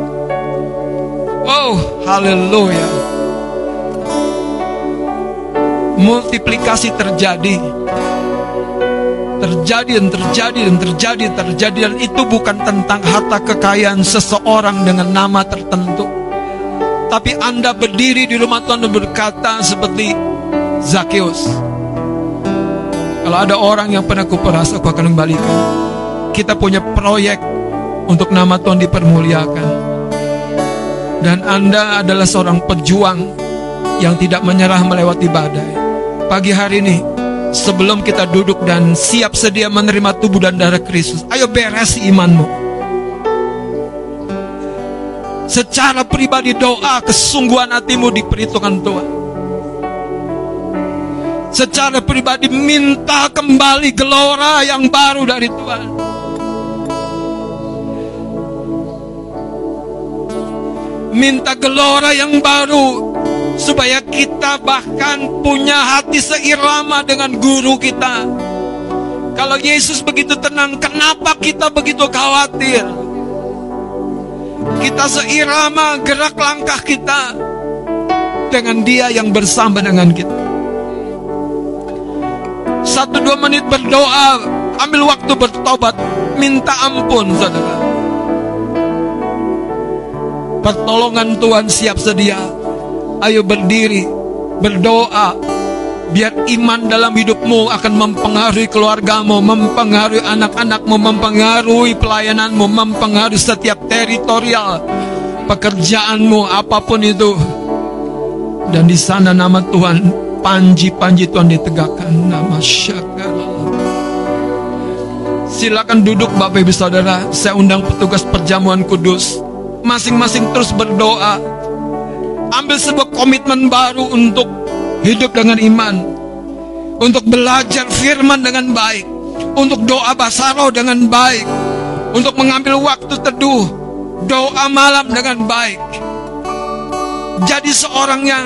Wow, haleluya. Multiplikasi terjadi. Terjadi dan terjadi dan terjadi dan terjadi dan itu bukan tentang harta kekayaan seseorang dengan nama tertentu. Tapi Anda berdiri di rumah Tuhan dan berkata seperti Zakeus. Kalau ada orang yang pernah kuperas, aku akan kembalikan. Kita punya proyek untuk nama Tuhan dipermuliakan. Dan Anda adalah seorang pejuang yang tidak menyerah melewati badai. Pagi hari ini, sebelum kita duduk dan siap sedia menerima tubuh dan darah Kristus, ayo beres imanmu. Secara pribadi doa kesungguhan hatimu diperhitungkan Tuhan. Secara pribadi minta kembali gelora yang baru dari Tuhan. Minta gelora yang baru supaya kita bahkan punya hati seirama dengan guru kita. Kalau Yesus begitu tenang, kenapa kita begitu khawatir? Kita seirama gerak langkah kita dengan Dia yang bersama dengan kita. Satu dua menit berdoa, ambil waktu bertobat, minta ampun, saudara. Pertolongan Tuhan siap sedia. Ayo berdiri, berdoa. Biar iman dalam hidupmu akan mempengaruhi keluargamu, mempengaruhi anak-anakmu, mempengaruhi pelayananmu, mempengaruhi setiap teritorial pekerjaanmu, apa pun itu. Dan di sana nama Tuhan, panji-panji Tuhan ditegakkan. Nama syakar. Silakan duduk Bapak Ibu Saudara. Saya undang petugas perjamuan kudus. Masing-masing terus berdoa. Ambil sebuah komitmen baru untuk hidup dengan iman, untuk belajar firman dengan baik, untuk doa basaro dengan baik, untuk mengambil waktu teduh, doa malam dengan baik. Jadi seorang yang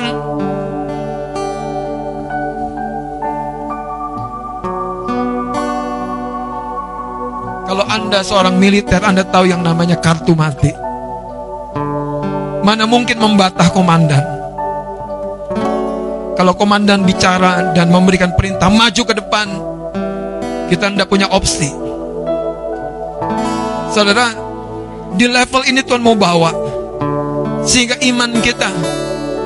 Kalau Anda seorang militer, Anda tahu yang namanya kartu mati. Mana mungkin membatah komandan? Kalau komandan bicara dan memberikan perintah maju ke depan, kita tidak punya opsi. Saudara, di level ini Tuhan mau bawa sehingga iman kita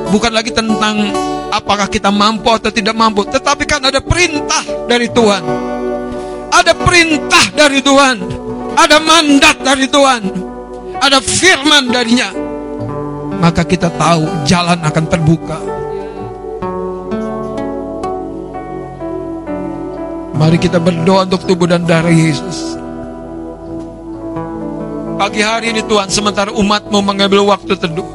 bukan lagi tentang apakah kita mampu atau tidak mampu, tetapi kan ada perintah dari Tuhan. Ada perintah dari Tuhan, ada mandat dari Tuhan, ada firman darinya. Maka kita tahu jalan akan terbuka. Mari kita berdoa untuk tubuh dan darah Yesus. Pagi hari ini Tuhan, sementara umatmu mengambil waktu teduh.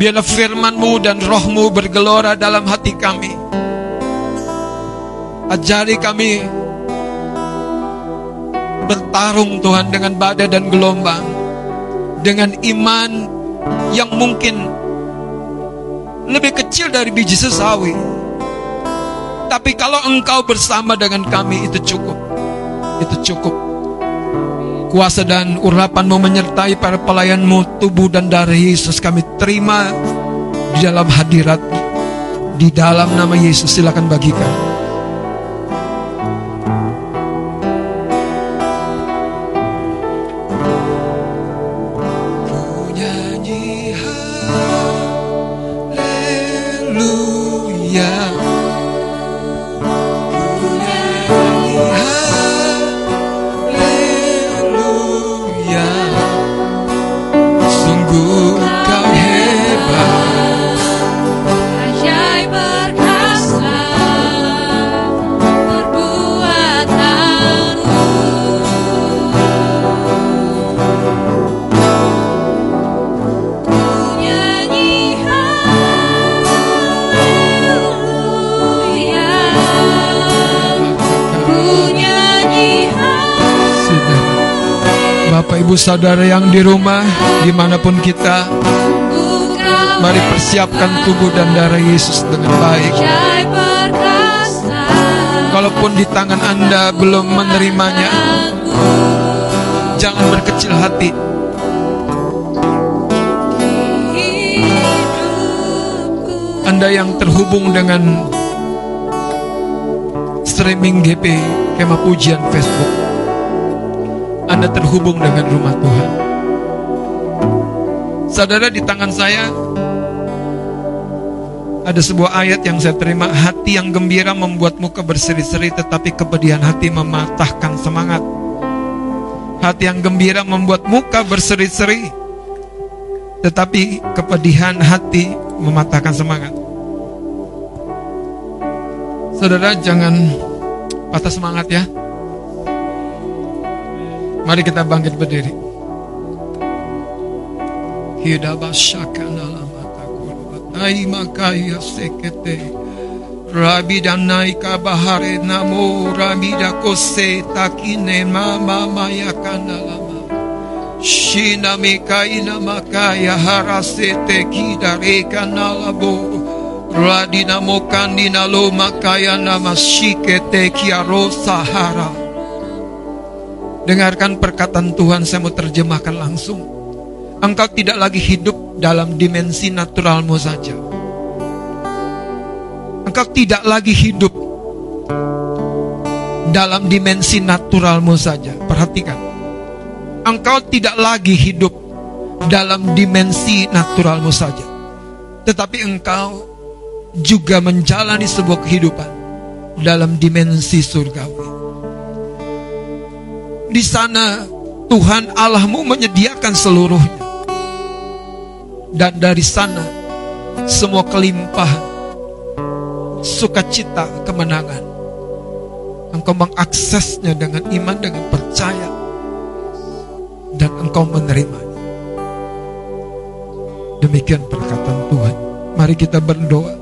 Biarlah firmanmu dan rohmu bergelora dalam hati kami. Ajari kami bertarung Tuhan dengan badai dan gelombang. Dengan iman yang mungkin lebih kecil dari biji sesawi. Tapi kalau engkau bersama dengan kami itu cukup. Itu cukup. Kuasa dan urapanmu menyertai para pelayanmu tubuh dan darah Yesus kami terima di dalam hadirat di dalam nama Yesus silakan bagikan. Saudara yang di rumah Di mana pun kita Mari persiapkan tubuh dan darah Yesus dengan baik. Kalaupun di tangan anda belum menerimanya Jangan berkecil hati. Anda yang terhubung dengan Streaming GP Kemah Pujian Facebook Anda terhubung dengan rumah Tuhan. Saudara di tangan saya ada sebuah ayat yang saya terima. Hati yang gembira membuat muka berseri-seri Tetapi kepedihan hati mematahkan semangat. Hati yang gembira membuat muka berseri-seri Tetapi kepedihan hati mematahkan semangat. Saudara jangan patah semangat ya Mari kita bangkit berdiri. Rabi danai kabahare namo rabi da kose takine mama maya lama. Shina mekaina makaya harasete kidare kanalabo. Radina mokandina lo makaya nama shikete kiaro sahara. Dengarkan perkataan Tuhan saya mau terjemahkan langsung. Engkau tidak lagi hidup dalam dimensi naturalmu saja. Engkau tidak lagi hidup dalam dimensi naturalmu saja. Perhatikan. Engkau tidak lagi hidup dalam dimensi naturalmu saja. Tetapi engkau juga menjalani sebuah kehidupan dalam dimensi surgawi. Di sana Tuhan Allahmu menyediakan seluruhnya. Dan dari sana semua kelimpahan sukacita kemenangan. Engkau mengaksesnya dengan iman dengan percaya. Dan engkau menerimanya demikian perkataan Tuhan. Mari kita berdoa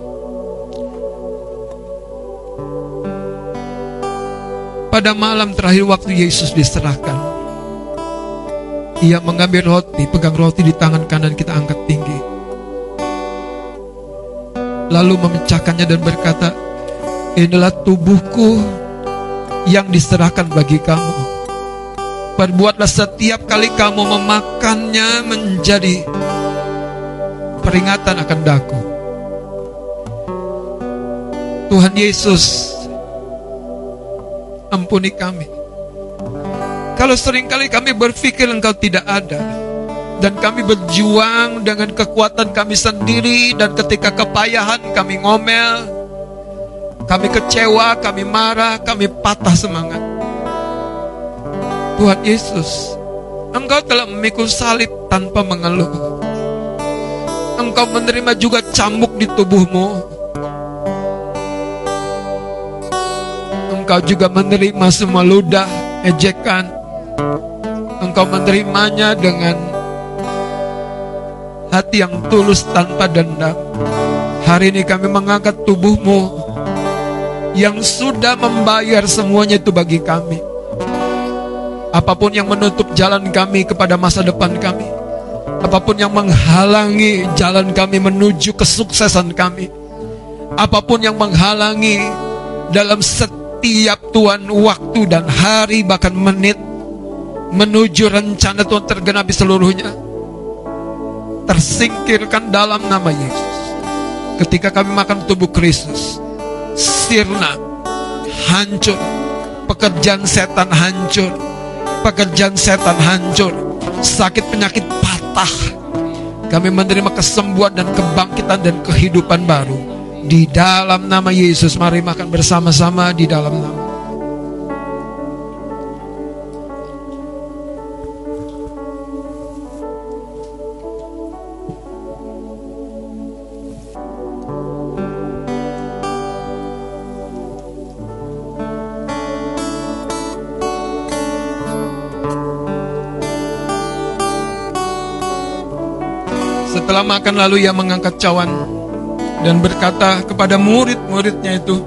pada malam terakhir waktu Yesus diserahkan ia mengambil roti, pegang roti di tangan kanan kita angkat tinggi. Lalu memecahkannya dan berkata, Inilah tubuhku yang diserahkan bagi kamu. Perbuatlah setiap kali kamu memakannya menjadi peringatan akan daku. Tuhan Yesus, ampuni kami kalau sering kali kami berpikir engkau tidak ada dan kami berjuang dengan kekuatan kami sendiri dan ketika kepayahan kami ngomel, kami kecewa, kami marah, kami patah semangat. Tuhan Yesus, Engkau telah memikul salib tanpa mengeluh. Engkau menerima juga cambuk di tubuhmu. Engkau juga menerima semua ludah, ejekan, Engkau menerimanya dengan hati yang tulus tanpa dendam. Hari ini kami mengangkat tubuhmu yang sudah membayar semuanya itu bagi kami. Apa pun yang menutup jalan kami kepada masa depan kami. Apa pun yang menghalangi jalan kami menuju kesuksesan kami. Apa pun yang menghalangi dalam setiap Tuhan waktu dan hari bahkan menit menuju rencana Tuhan tergenapi seluruhnya tersingkirkan dalam nama Yesus. Ketika kami makan tubuh Kristus sirna hancur pekerjaan setan hancur pekerjaan setan hancur sakit penyakit patah. Kami menerima kesembuhan dan kebangkitan dan kehidupan baru di dalam nama Yesus mari makan bersama-sama di dalam nama. Setelah makan lalu ia mengangkat cawan dan berkata kepada murid-muridnya itu,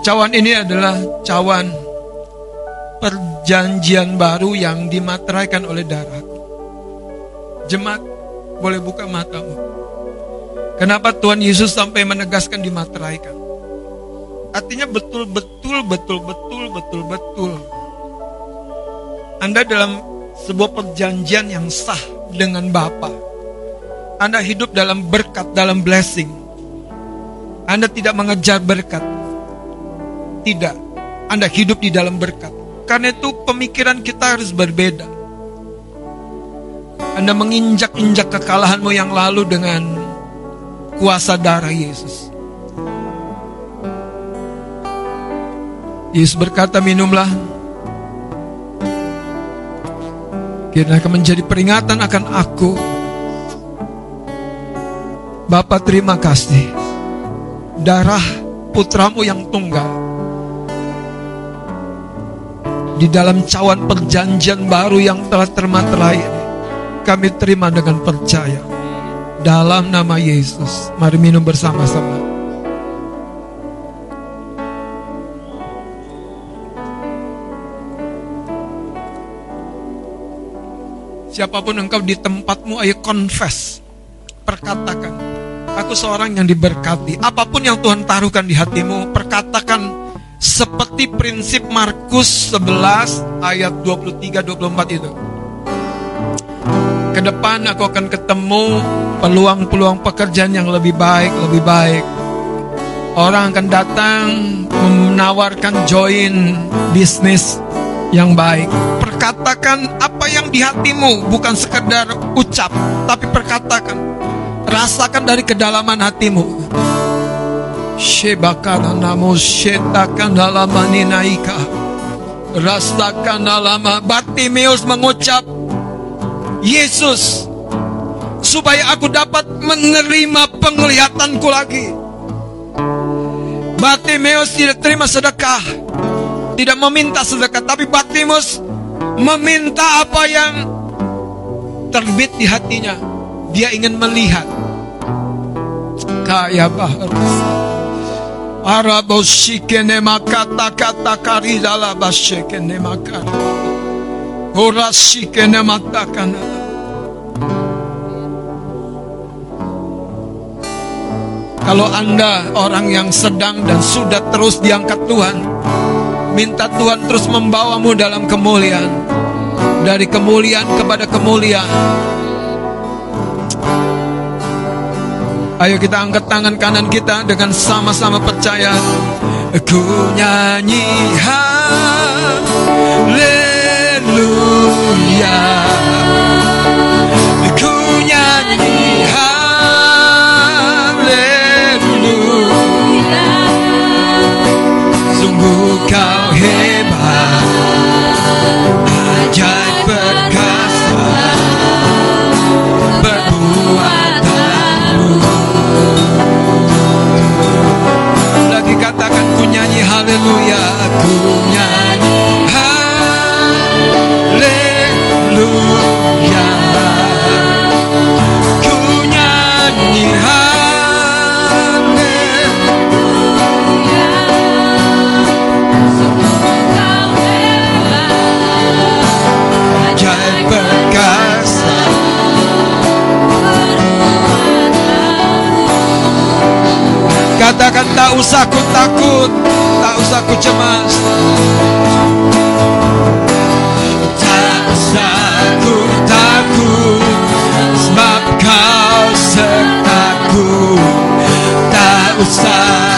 Cawan ini adalah cawan perjanjian baru yang dimateraikan oleh darah. Jemaat, boleh buka matamu. Kenapa Tuhan Yesus sampai menegaskan dimateraikan? Artinya betul-betul, betul-betul, betul-betul. Anda dalam sebuah perjanjian yang sah dengan Bapa. Anda hidup dalam berkat, dalam blessing. Anda tidak mengejar berkat. Tidak. Anda hidup di dalam berkat. Karena itu pemikiran kita harus berbeda. Anda menginjak-injak kekalahanmu yang lalu dengan kuasa darah Yesus. Yesus berkata, minumlah. Kiranya akan menjadi peringatan akan aku. Bapak terima kasih. Darah putramu yang tunggal. Di dalam cawan perjanjian baru yang telah termaterai ini. Kami terima dengan percaya. Dalam nama Yesus. Mari minum bersama-sama. Siapa pun engkau di tempatmu, ayo confess. Perkatakan, aku seorang yang diberkati. Apa pun yang Tuhan taruhkan di hatimu, perkatakan seperti prinsip Markus 11 ayat 23-24 itu. Ke depan aku akan ketemu peluang-peluang pekerjaan yang lebih baik, lebih baik. Orang akan datang menawarkan join bisnis yang baik. Perkatakan apa yang di hatimu, bukan sekedar ucap, tapi perkatakan. Rasakan dari kedalaman hatimu. Shebakana namo shetakan dalamani naika. Rasakan dalam Bartimeus mengucap, Yesus, supaya aku dapat menerima penglihatanku lagi. Bartimeus tidak terima sedekah, tidak meminta sedekah, tapi Bartimeus meminta apa yang terbit di hatinya. Dia ingin melihat. Kaya bahar. Araboshikene makata kata karidala bashikene makata. Horashikene matakana. Kalau Anda orang yang sedang dan sudah terus diangkat Tuhan, minta Tuhan terus membawamu dalam kemuliaan. Dari kemuliaan kepada kemuliaan. Ayo kita angkat tangan kanan kita dengan sama-sama percaya. Ku nyanyi haleluya. Ku nyanyi haleluya. Sungguh kau hebat, ajaib haleluya, ku nyanyi haleluya. Ku nyanyi haleluya. Katakan tak usah ku takut Tak usah ku cemas. Tak usah ku takut Sebab kau sertaku Tak usah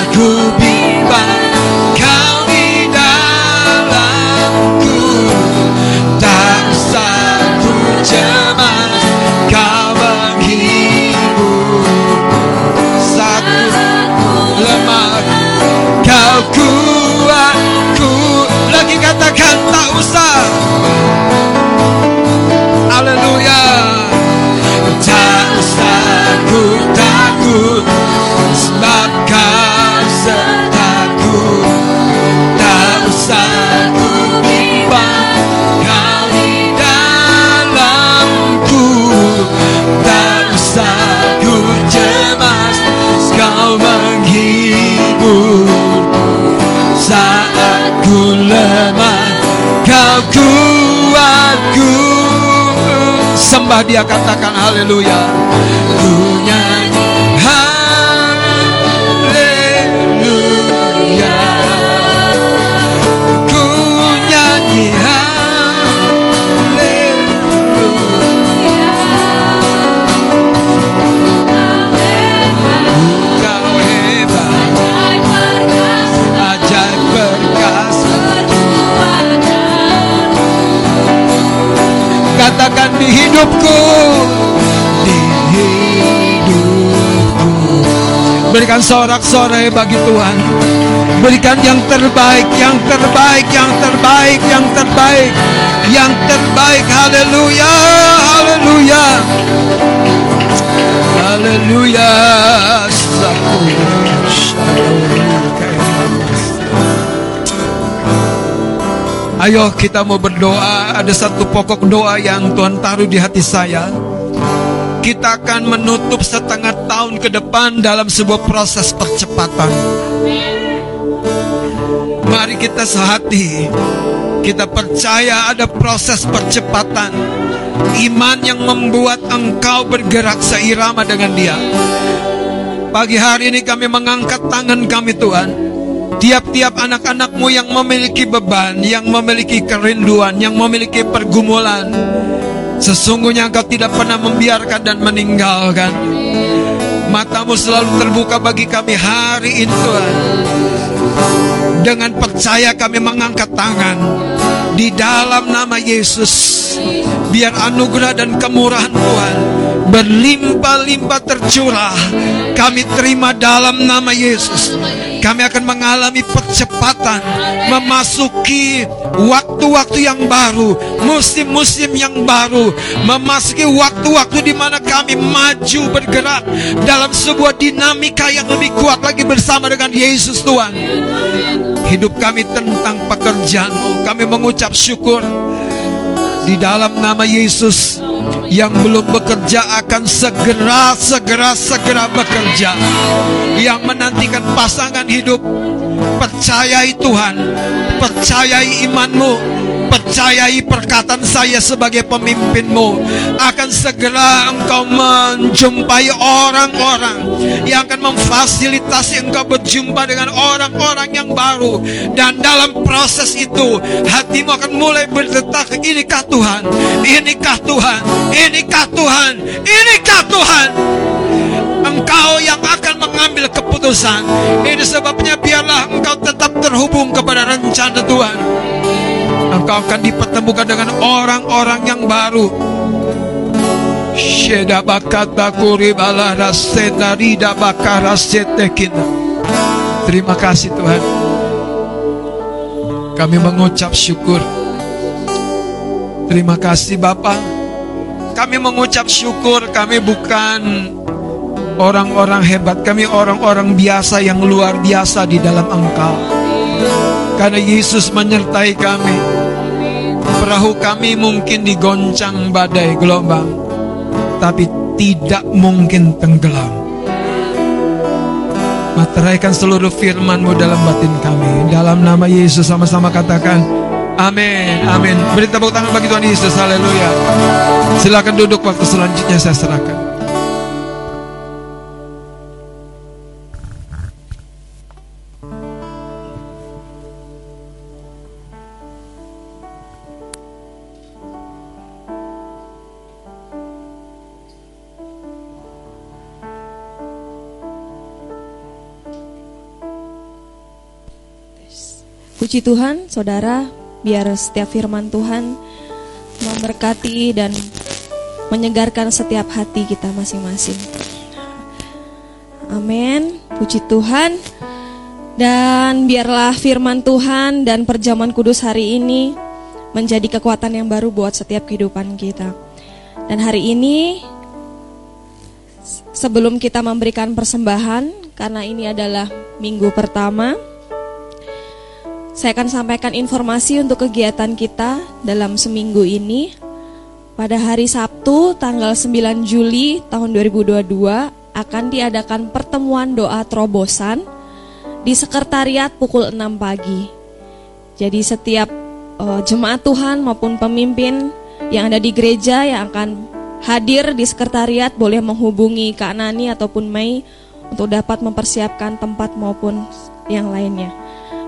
Sembah dia katakan haleluya? Ku hidupku di hidupku. Berikan sorak-sorai bagi Tuhan. Berikan yang terbaik yang terbaik yang terbaik yang terbaik yang terbaik. Haleluya haleluya. Haleluya. Ayo kita mau berdoa. Ada satu pokok doa yang Tuhan taruh di hati saya. Kita akan menutup setengah tahun ke depan Dalam sebuah proses percepatan. Mari kita sehati. Kita percaya ada proses percepatan. Iman yang membuat engkau bergerak seirama dengan dia. Pagi hari ini kami mengangkat tangan kami Tuhan Tiap-tiap anak-anakmu yang memiliki beban, yang memiliki kerinduan, yang memiliki pergumulan, sesungguhnya engkau tidak pernah membiarkan dan meninggalkan. Matamu selalu terbuka bagi kami hari ini Tuhan. Dengan percaya kami mengangkat tangan di dalam nama Yesus. Biar anugerah dan kemurahan Tuhan berlimpah-limpah tercurah. Kami terima dalam nama Yesus kami akan mengalami percepatan memasuki waktu-waktu yang baru, musim-musim yang baru, memasuki waktu-waktu di mana kami maju bergerak dalam sebuah dinamika yang lebih kuat lagi bersama dengan Yesus Tuhan. Hidup kami tentang pekerjaan Kami mengucap syukur di dalam nama Yesus yang belum bekerja akan segera segera segera bekerja. Yang menantikan pasangan hidup percayai Tuhan percayai imanmu percayai perkataan saya sebagai pemimpinmu. Akan segera engkau menjumpai orang-orang yang akan memfasilitasi engkau berjumpa dengan orang-orang yang baru. Dan dalam proses itu hatimu akan mulai berdetak inikah Tuhan? Inikah Tuhan? Inikah Tuhan? Inikah Tuhan? Engkau yang akan mengambil keputusan. Ini sebabnya biarlah engkau tetap terhubung kepada rencana Tuhan Engkau akan dipertemukan dengan orang-orang yang baru. Sheda bakata kuribala rasena. Terima kasih Tuhan. Kami mengucap syukur. Terima kasih Bapak. Kami mengucap syukur kami bukan orang-orang hebat. Kami orang-orang biasa yang luar biasa di dalam Engkau. Karena Yesus menyertai kami Perahu kami mungkin digoncang badai gelombang, tapi tidak mungkin tenggelam. Materaikan seluruh firman-Mu dalam batin kami. Dalam nama Yesus sama-sama katakan, Amin, amin. Beri tepuk tangan bagi Tuhan Yesus, haleluya. Silakan duduk waktu selanjutnya saya serahkan. Puji Tuhan, saudara, biar setiap firman Tuhan memberkati dan menyegarkan setiap hati kita masing-masing. Amin. Puji Tuhan. Dan biarlah firman Tuhan dan perjamuan kudus hari ini menjadi kekuatan yang baru buat setiap kehidupan kita. Dan hari ini sebelum kita memberikan persembahan karena ini adalah minggu pertama saya akan sampaikan informasi untuk kegiatan kita dalam seminggu ini. Pada hari Sabtu tanggal 9 Juli tahun 2022 akan diadakan pertemuan doa terobosan di sekretariat pukul 6 pagi. Jadi setiap uh, jemaat Tuhan maupun pemimpin yang ada di gereja yang akan hadir di sekretariat boleh menghubungi Kak Nani ataupun Mei untuk dapat mempersiapkan tempat maupun yang lainnya.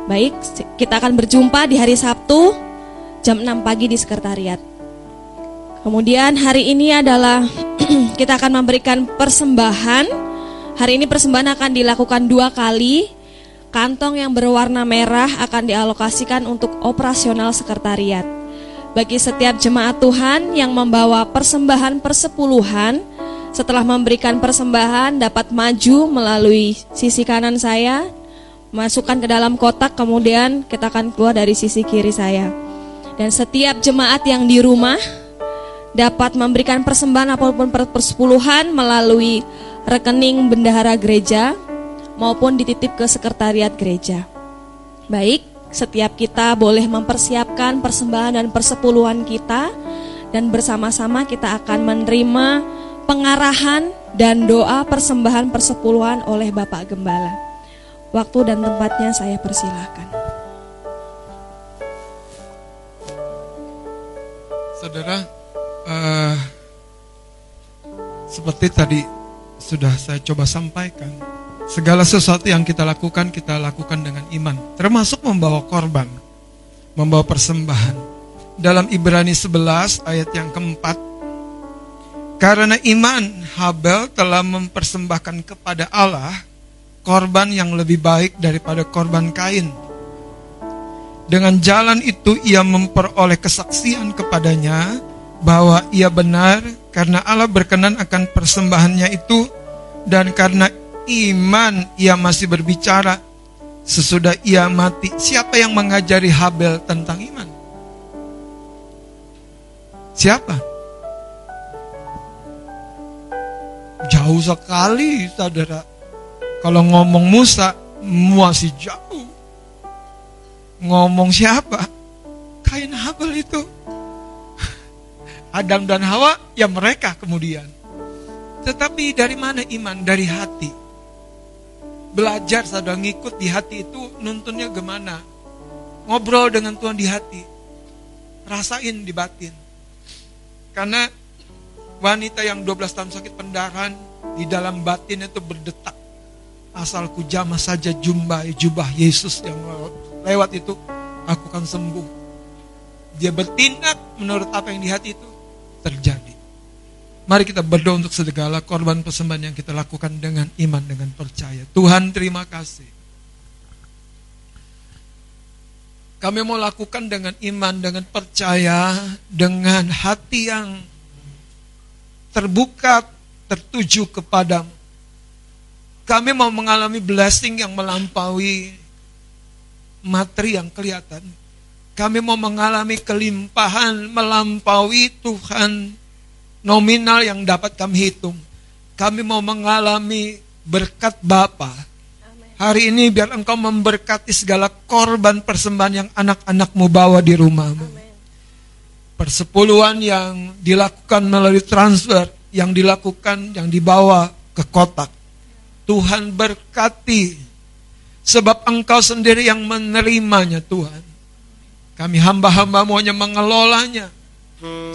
Baik, kita akan berjumpa di hari Sabtu jam 6 pagi di sekretariat. Kemudian hari ini adalah kita akan memberikan persembahan. Hari ini persembahan akan dilakukan dua kali. Kantong yang berwarna merah akan dialokasikan untuk operasional sekretariat. Bagi setiap jemaat Tuhan yang membawa persembahan persepuluhan, setelah memberikan persembahan dapat maju melalui sisi kanan saya, masukkan ke dalam kotak, kemudian kita akan keluar dari sisi kiri saya. Dan setiap jemaat yang di rumah dapat memberikan persembahan apa pun persepuluhan melalui rekening bendahara gereja maupun dititip ke sekretariat gereja. Baik, setiap kita boleh mempersiapkan persembahan dan persepuluhan kita dan bersama-sama kita akan menerima pengarahan dan doa persembahan persepuluhan oleh Bapak Gembala. Waktu dan tempatnya saya persilahkan. Saudara, uh, seperti tadi sudah saya coba sampaikan, segala sesuatu yang kita lakukan, kita lakukan dengan iman, termasuk membawa korban, membawa persembahan. Dalam Ibrani 11 ayat yang keempat, karena iman, Habel telah mempersembahkan kepada Allah korban yang lebih baik daripada korban Kain. Dengan jalan itu ia memperoleh kesaksian kepadanya bahwa ia benar karena Allah berkenan akan persembahannya itu dan karena iman ia masih berbicara sesudah ia mati. Siapa yang mengajari Habel tentang iman? Siapa? Jauh sekali saudara. Kalau ngomong Musa masih jauh. Ngomong siapa? Kain Habel itu. Adam dan Hawa ya mereka kemudian. Tetapi dari mana iman? Dari hati. Belajar saudara ngikut di hati itu nuntunnya gimana? Ngobrol dengan Tuhan di hati. Rasain di batin. Karena wanita yang 12 tahun sakit pendarahan di dalam batin itu berdetak. Asalku jamah saja jumbai jubah Yesus yang lewat itu, aku akan sembuh. Dia bertindak menurut apa yang di hati itu terjadi. Mari kita berdoa untuk segala korban persembahan yang kita lakukan dengan iman, dengan percaya. Tuhan terima kasih. Kami mau lakukan dengan iman, dengan percaya, dengan hati yang terbuka tertuju kepadamu. Kami mau mengalami blessing yang melampaui materi yang kelihatan. Kami mau mengalami kelimpahan melampaui Tuhan nominal yang dapat kami hitung. Kami mau mengalami berkat Bapa. Hari ini biar engkau memberkati segala korban persembahan yang anak-anakmu bawa di rumahmu. Persepuluhan yang dilakukan melalui transfer, yang dilakukan, yang dibawa ke kotak. Tuhan berkati, sebab engkau sendiri yang menerimanya Tuhan. Kami hamba-hambamu hanya mengelolanya.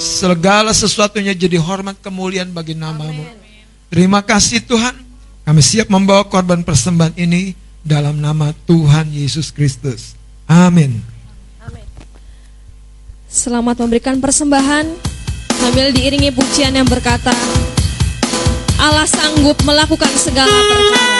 Segala sesuatunya jadi hormat kemuliaan bagi namamu. Terima kasih Tuhan. Kami siap membawa korban persembahan ini dalam nama Tuhan Yesus Kristus. Amin. Selamat memberikan persembahan sambil diiringi pujian yang berkata Allah sanggup melakukan segala perkara.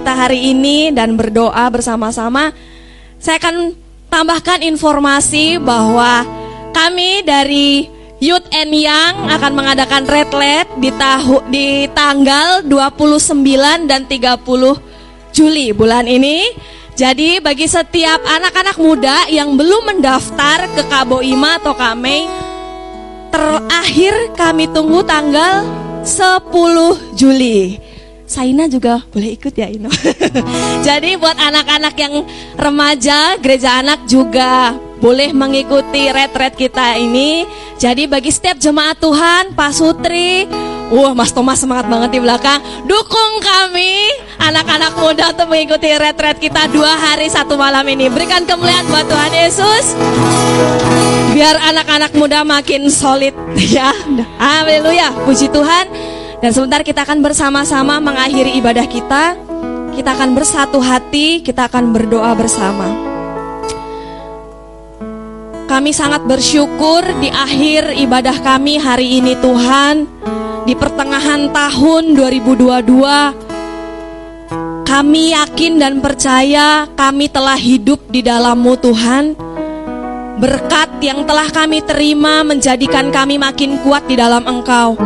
Kita hari ini dan berdoa bersama-sama, saya akan tambahkan informasi bahwa kami dari Youth and Young akan mengadakan retlet di tahu di tanggal 29 dan 30 Juli bulan ini. Jadi bagi setiap anak-anak muda yang belum mendaftar ke Kabo Ima atau Kame, terakhir kami tunggu tanggal 10 Juli. Saina juga boleh ikut ya Ino. Jadi buat anak-anak yang remaja, gereja anak juga boleh mengikuti retret kita ini. Jadi bagi setiap jemaat Tuhan, Pak Sutri, wah Mas Thomas semangat banget di belakang. Dukung kami anak-anak muda untuk mengikuti retret kita dua hari satu malam ini. Berikan kemuliaan buat Tuhan Yesus. Biar anak-anak muda makin solid ya. Haleluya, puji Tuhan. Dan sebentar kita akan bersama-sama mengakhiri ibadah kita. Kita akan bersatu hati, kita akan berdoa bersama. Kami sangat bersyukur di akhir ibadah kami hari ini Tuhan Di pertengahan tahun 2022 Kami yakin dan percaya kami telah hidup di dalammu Tuhan Berkat yang telah kami terima menjadikan kami makin kuat di dalam Engkau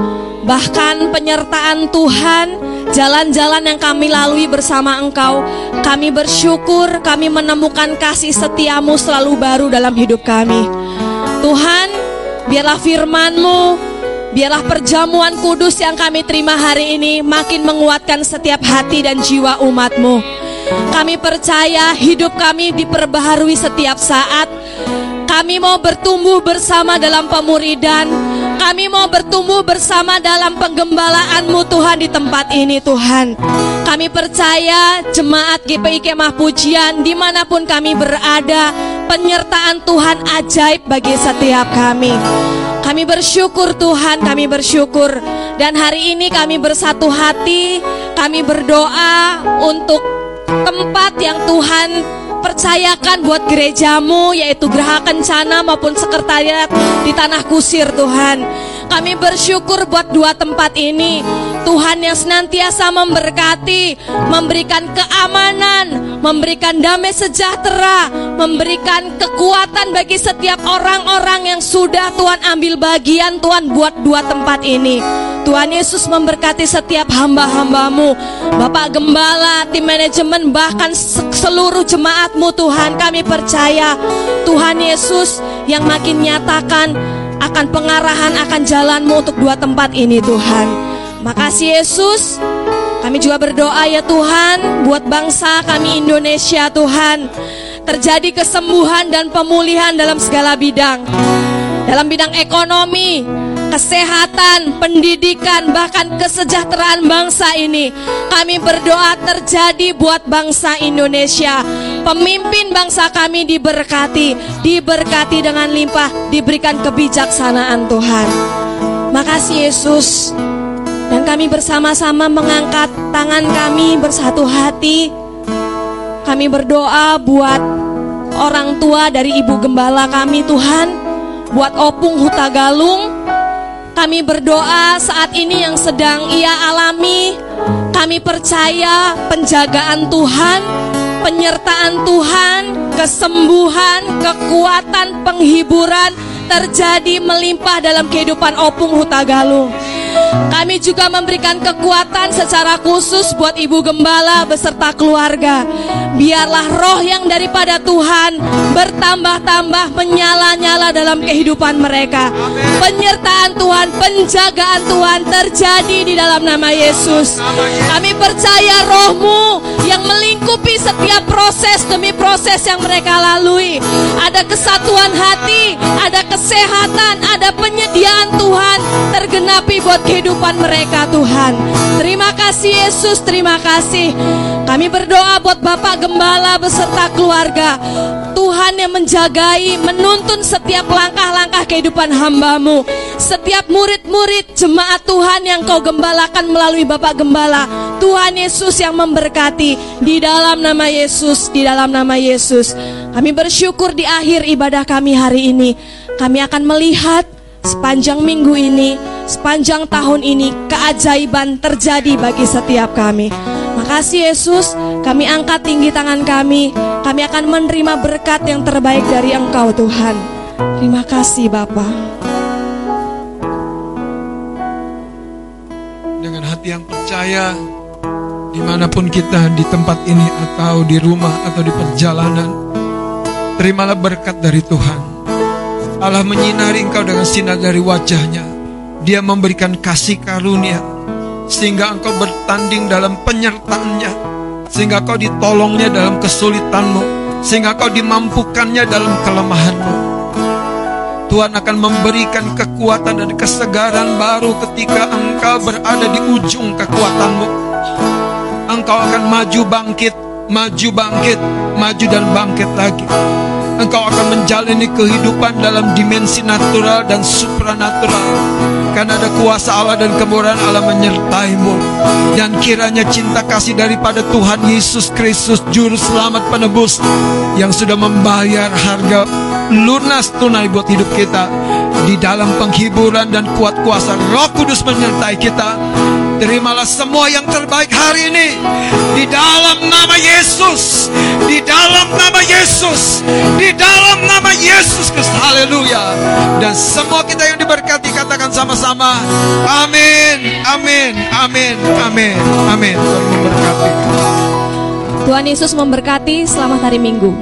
Bahkan penyertaan Tuhan, jalan-jalan yang kami lalui bersama Engkau, kami bersyukur kami menemukan kasih setiamu selalu baru dalam hidup kami. Tuhan, biarlah firman-Mu, biarlah perjamuan kudus yang kami terima hari ini makin menguatkan setiap hati dan jiwa umat-Mu. Kami percaya hidup kami diperbaharui setiap saat. Kami mau bertumbuh bersama dalam pemuridan, kami mau bertumbuh bersama dalam penggembalaanmu Tuhan di tempat ini Tuhan. Kami percaya jemaat GPI Kemah Pujian di mana pun kami berada, penyertaan Tuhan ajaib bagi setiap kami. Kami bersyukur Tuhan, kami bersyukur. Dan hari ini kami bersatu hati, kami berdoa untuk tempat yang Tuhan percayakan buat gerejamu yaitu Geraha Kencana maupun sekretariat di Tanah Kusir Tuhan. Kami bersyukur buat dua tempat ini. Tuhan yang senantiasa memberkati, memberikan keamanan, memberikan damai sejahtera, memberikan kekuatan bagi setiap orang-orang yang sudah Tuhan ambil bagian Tuhan buat dua tempat ini. Tuhan Yesus memberkati setiap hamba-hambamu, Bapak Gembala, tim manajemen, bahkan seluruh jemaatmu Tuhan. Kami percaya Tuhan Yesus yang makin nyatakan akan pengarahan akan jalanmu untuk dua tempat ini Tuhan. Makasih Yesus. Kami juga berdoa ya Tuhan buat bangsa kami Indonesia Tuhan. Terjadi kesembuhan dan pemulihan dalam segala bidang. Dalam bidang ekonomi, kesehatan, pendidikan, bahkan kesejahteraan bangsa ini. Kami berdoa terjadi buat bangsa Indonesia. Pemimpin bangsa kami diberkati, diberkati dengan limpah, diberikan kebijaksanaan Tuhan. Makasih Yesus. Dan kami bersama-sama mengangkat tangan kami bersatu hati. Kami berdoa buat orang tua dari ibu gembala kami Tuhan, buat Opung Huta Galung. Kami berdoa saat ini yang sedang ia alami. Kami percaya penjagaan Tuhan, penyertaan Tuhan, kesembuhan, kekuatan, penghiburan terjadi melimpah dalam kehidupan Opung Huta Galung. Kami juga memberikan kekuatan secara khusus buat Ibu Gembala beserta keluarga. Biarlah roh yang daripada Tuhan bertambah-tambah menyala-nyala dalam kehidupan mereka. Penyertaan Tuhan, penjagaan Tuhan terjadi di dalam nama Yesus. Kami percaya rohmu yang melingkupi setiap proses demi proses yang mereka lalui. Ada kesatuan hati, ada kesehatan, ada penyediaan Tuhan tergenapi buat kehidupan mereka Tuhan. Terima kasih Yesus, terima kasih. Kami berdoa buat Bapak Gembala beserta keluarga. Tuhan yang menjagai, menuntun setiap langkah-langkah kehidupan hambamu. Setiap murid-murid jemaat Tuhan yang kau gembalakan melalui Bapak Gembala. Tuhan Yesus yang memberkati di dalam nama Yesus, di dalam nama Yesus. Kami bersyukur di akhir ibadah kami hari ini. Kami akan melihat sepanjang minggu ini sepanjang tahun ini keajaiban terjadi bagi setiap kami. Makasih Yesus, kami angkat tinggi tangan kami. Kami akan menerima berkat yang terbaik dari Engkau Tuhan. Terima kasih Bapa. Dengan hati yang percaya, di mana pun kita di tempat ini atau di rumah atau di perjalanan, terimalah berkat dari Tuhan. Allah menyinari engkau dengan sinar dari wajahnya. Dia memberikan kasih karunia sehingga engkau bertanding dalam penyertaannya, sehingga kau ditolongnya dalam kesulitanmu, sehingga kau dimampukannya dalam kelemahanmu. Tuhan akan memberikan kekuatan dan kesegaran baru ketika engkau berada di ujung kekuatanmu. Engkau akan maju bangkit, maju bangkit, maju dan bangkit lagi. Engkau akan menjalani kehidupan dalam dimensi natural dan supranatural Karena ada kuasa Allah dan kemurahan Allah menyertaimu. Dan kiranya cinta kasih daripada Tuhan Yesus Kristus Juru Selamat Penebus Yang sudah membayar harga lunas tunai buat hidup kita. Di dalam penghiburan dan kuat kuasa Roh Kudus menyertai kita. Terimalah semua yang terbaik hari ini. Di dalam nama Yesus. Di dalam nama Yesus. Di dalam nama Yesus Kristus. Haleluya. Dan semua kita yang diberkati katakan sama-sama Amin Amin Amin Amin Amin. Tuhan Tuhan Yesus memberkati. Selamat hari Minggu.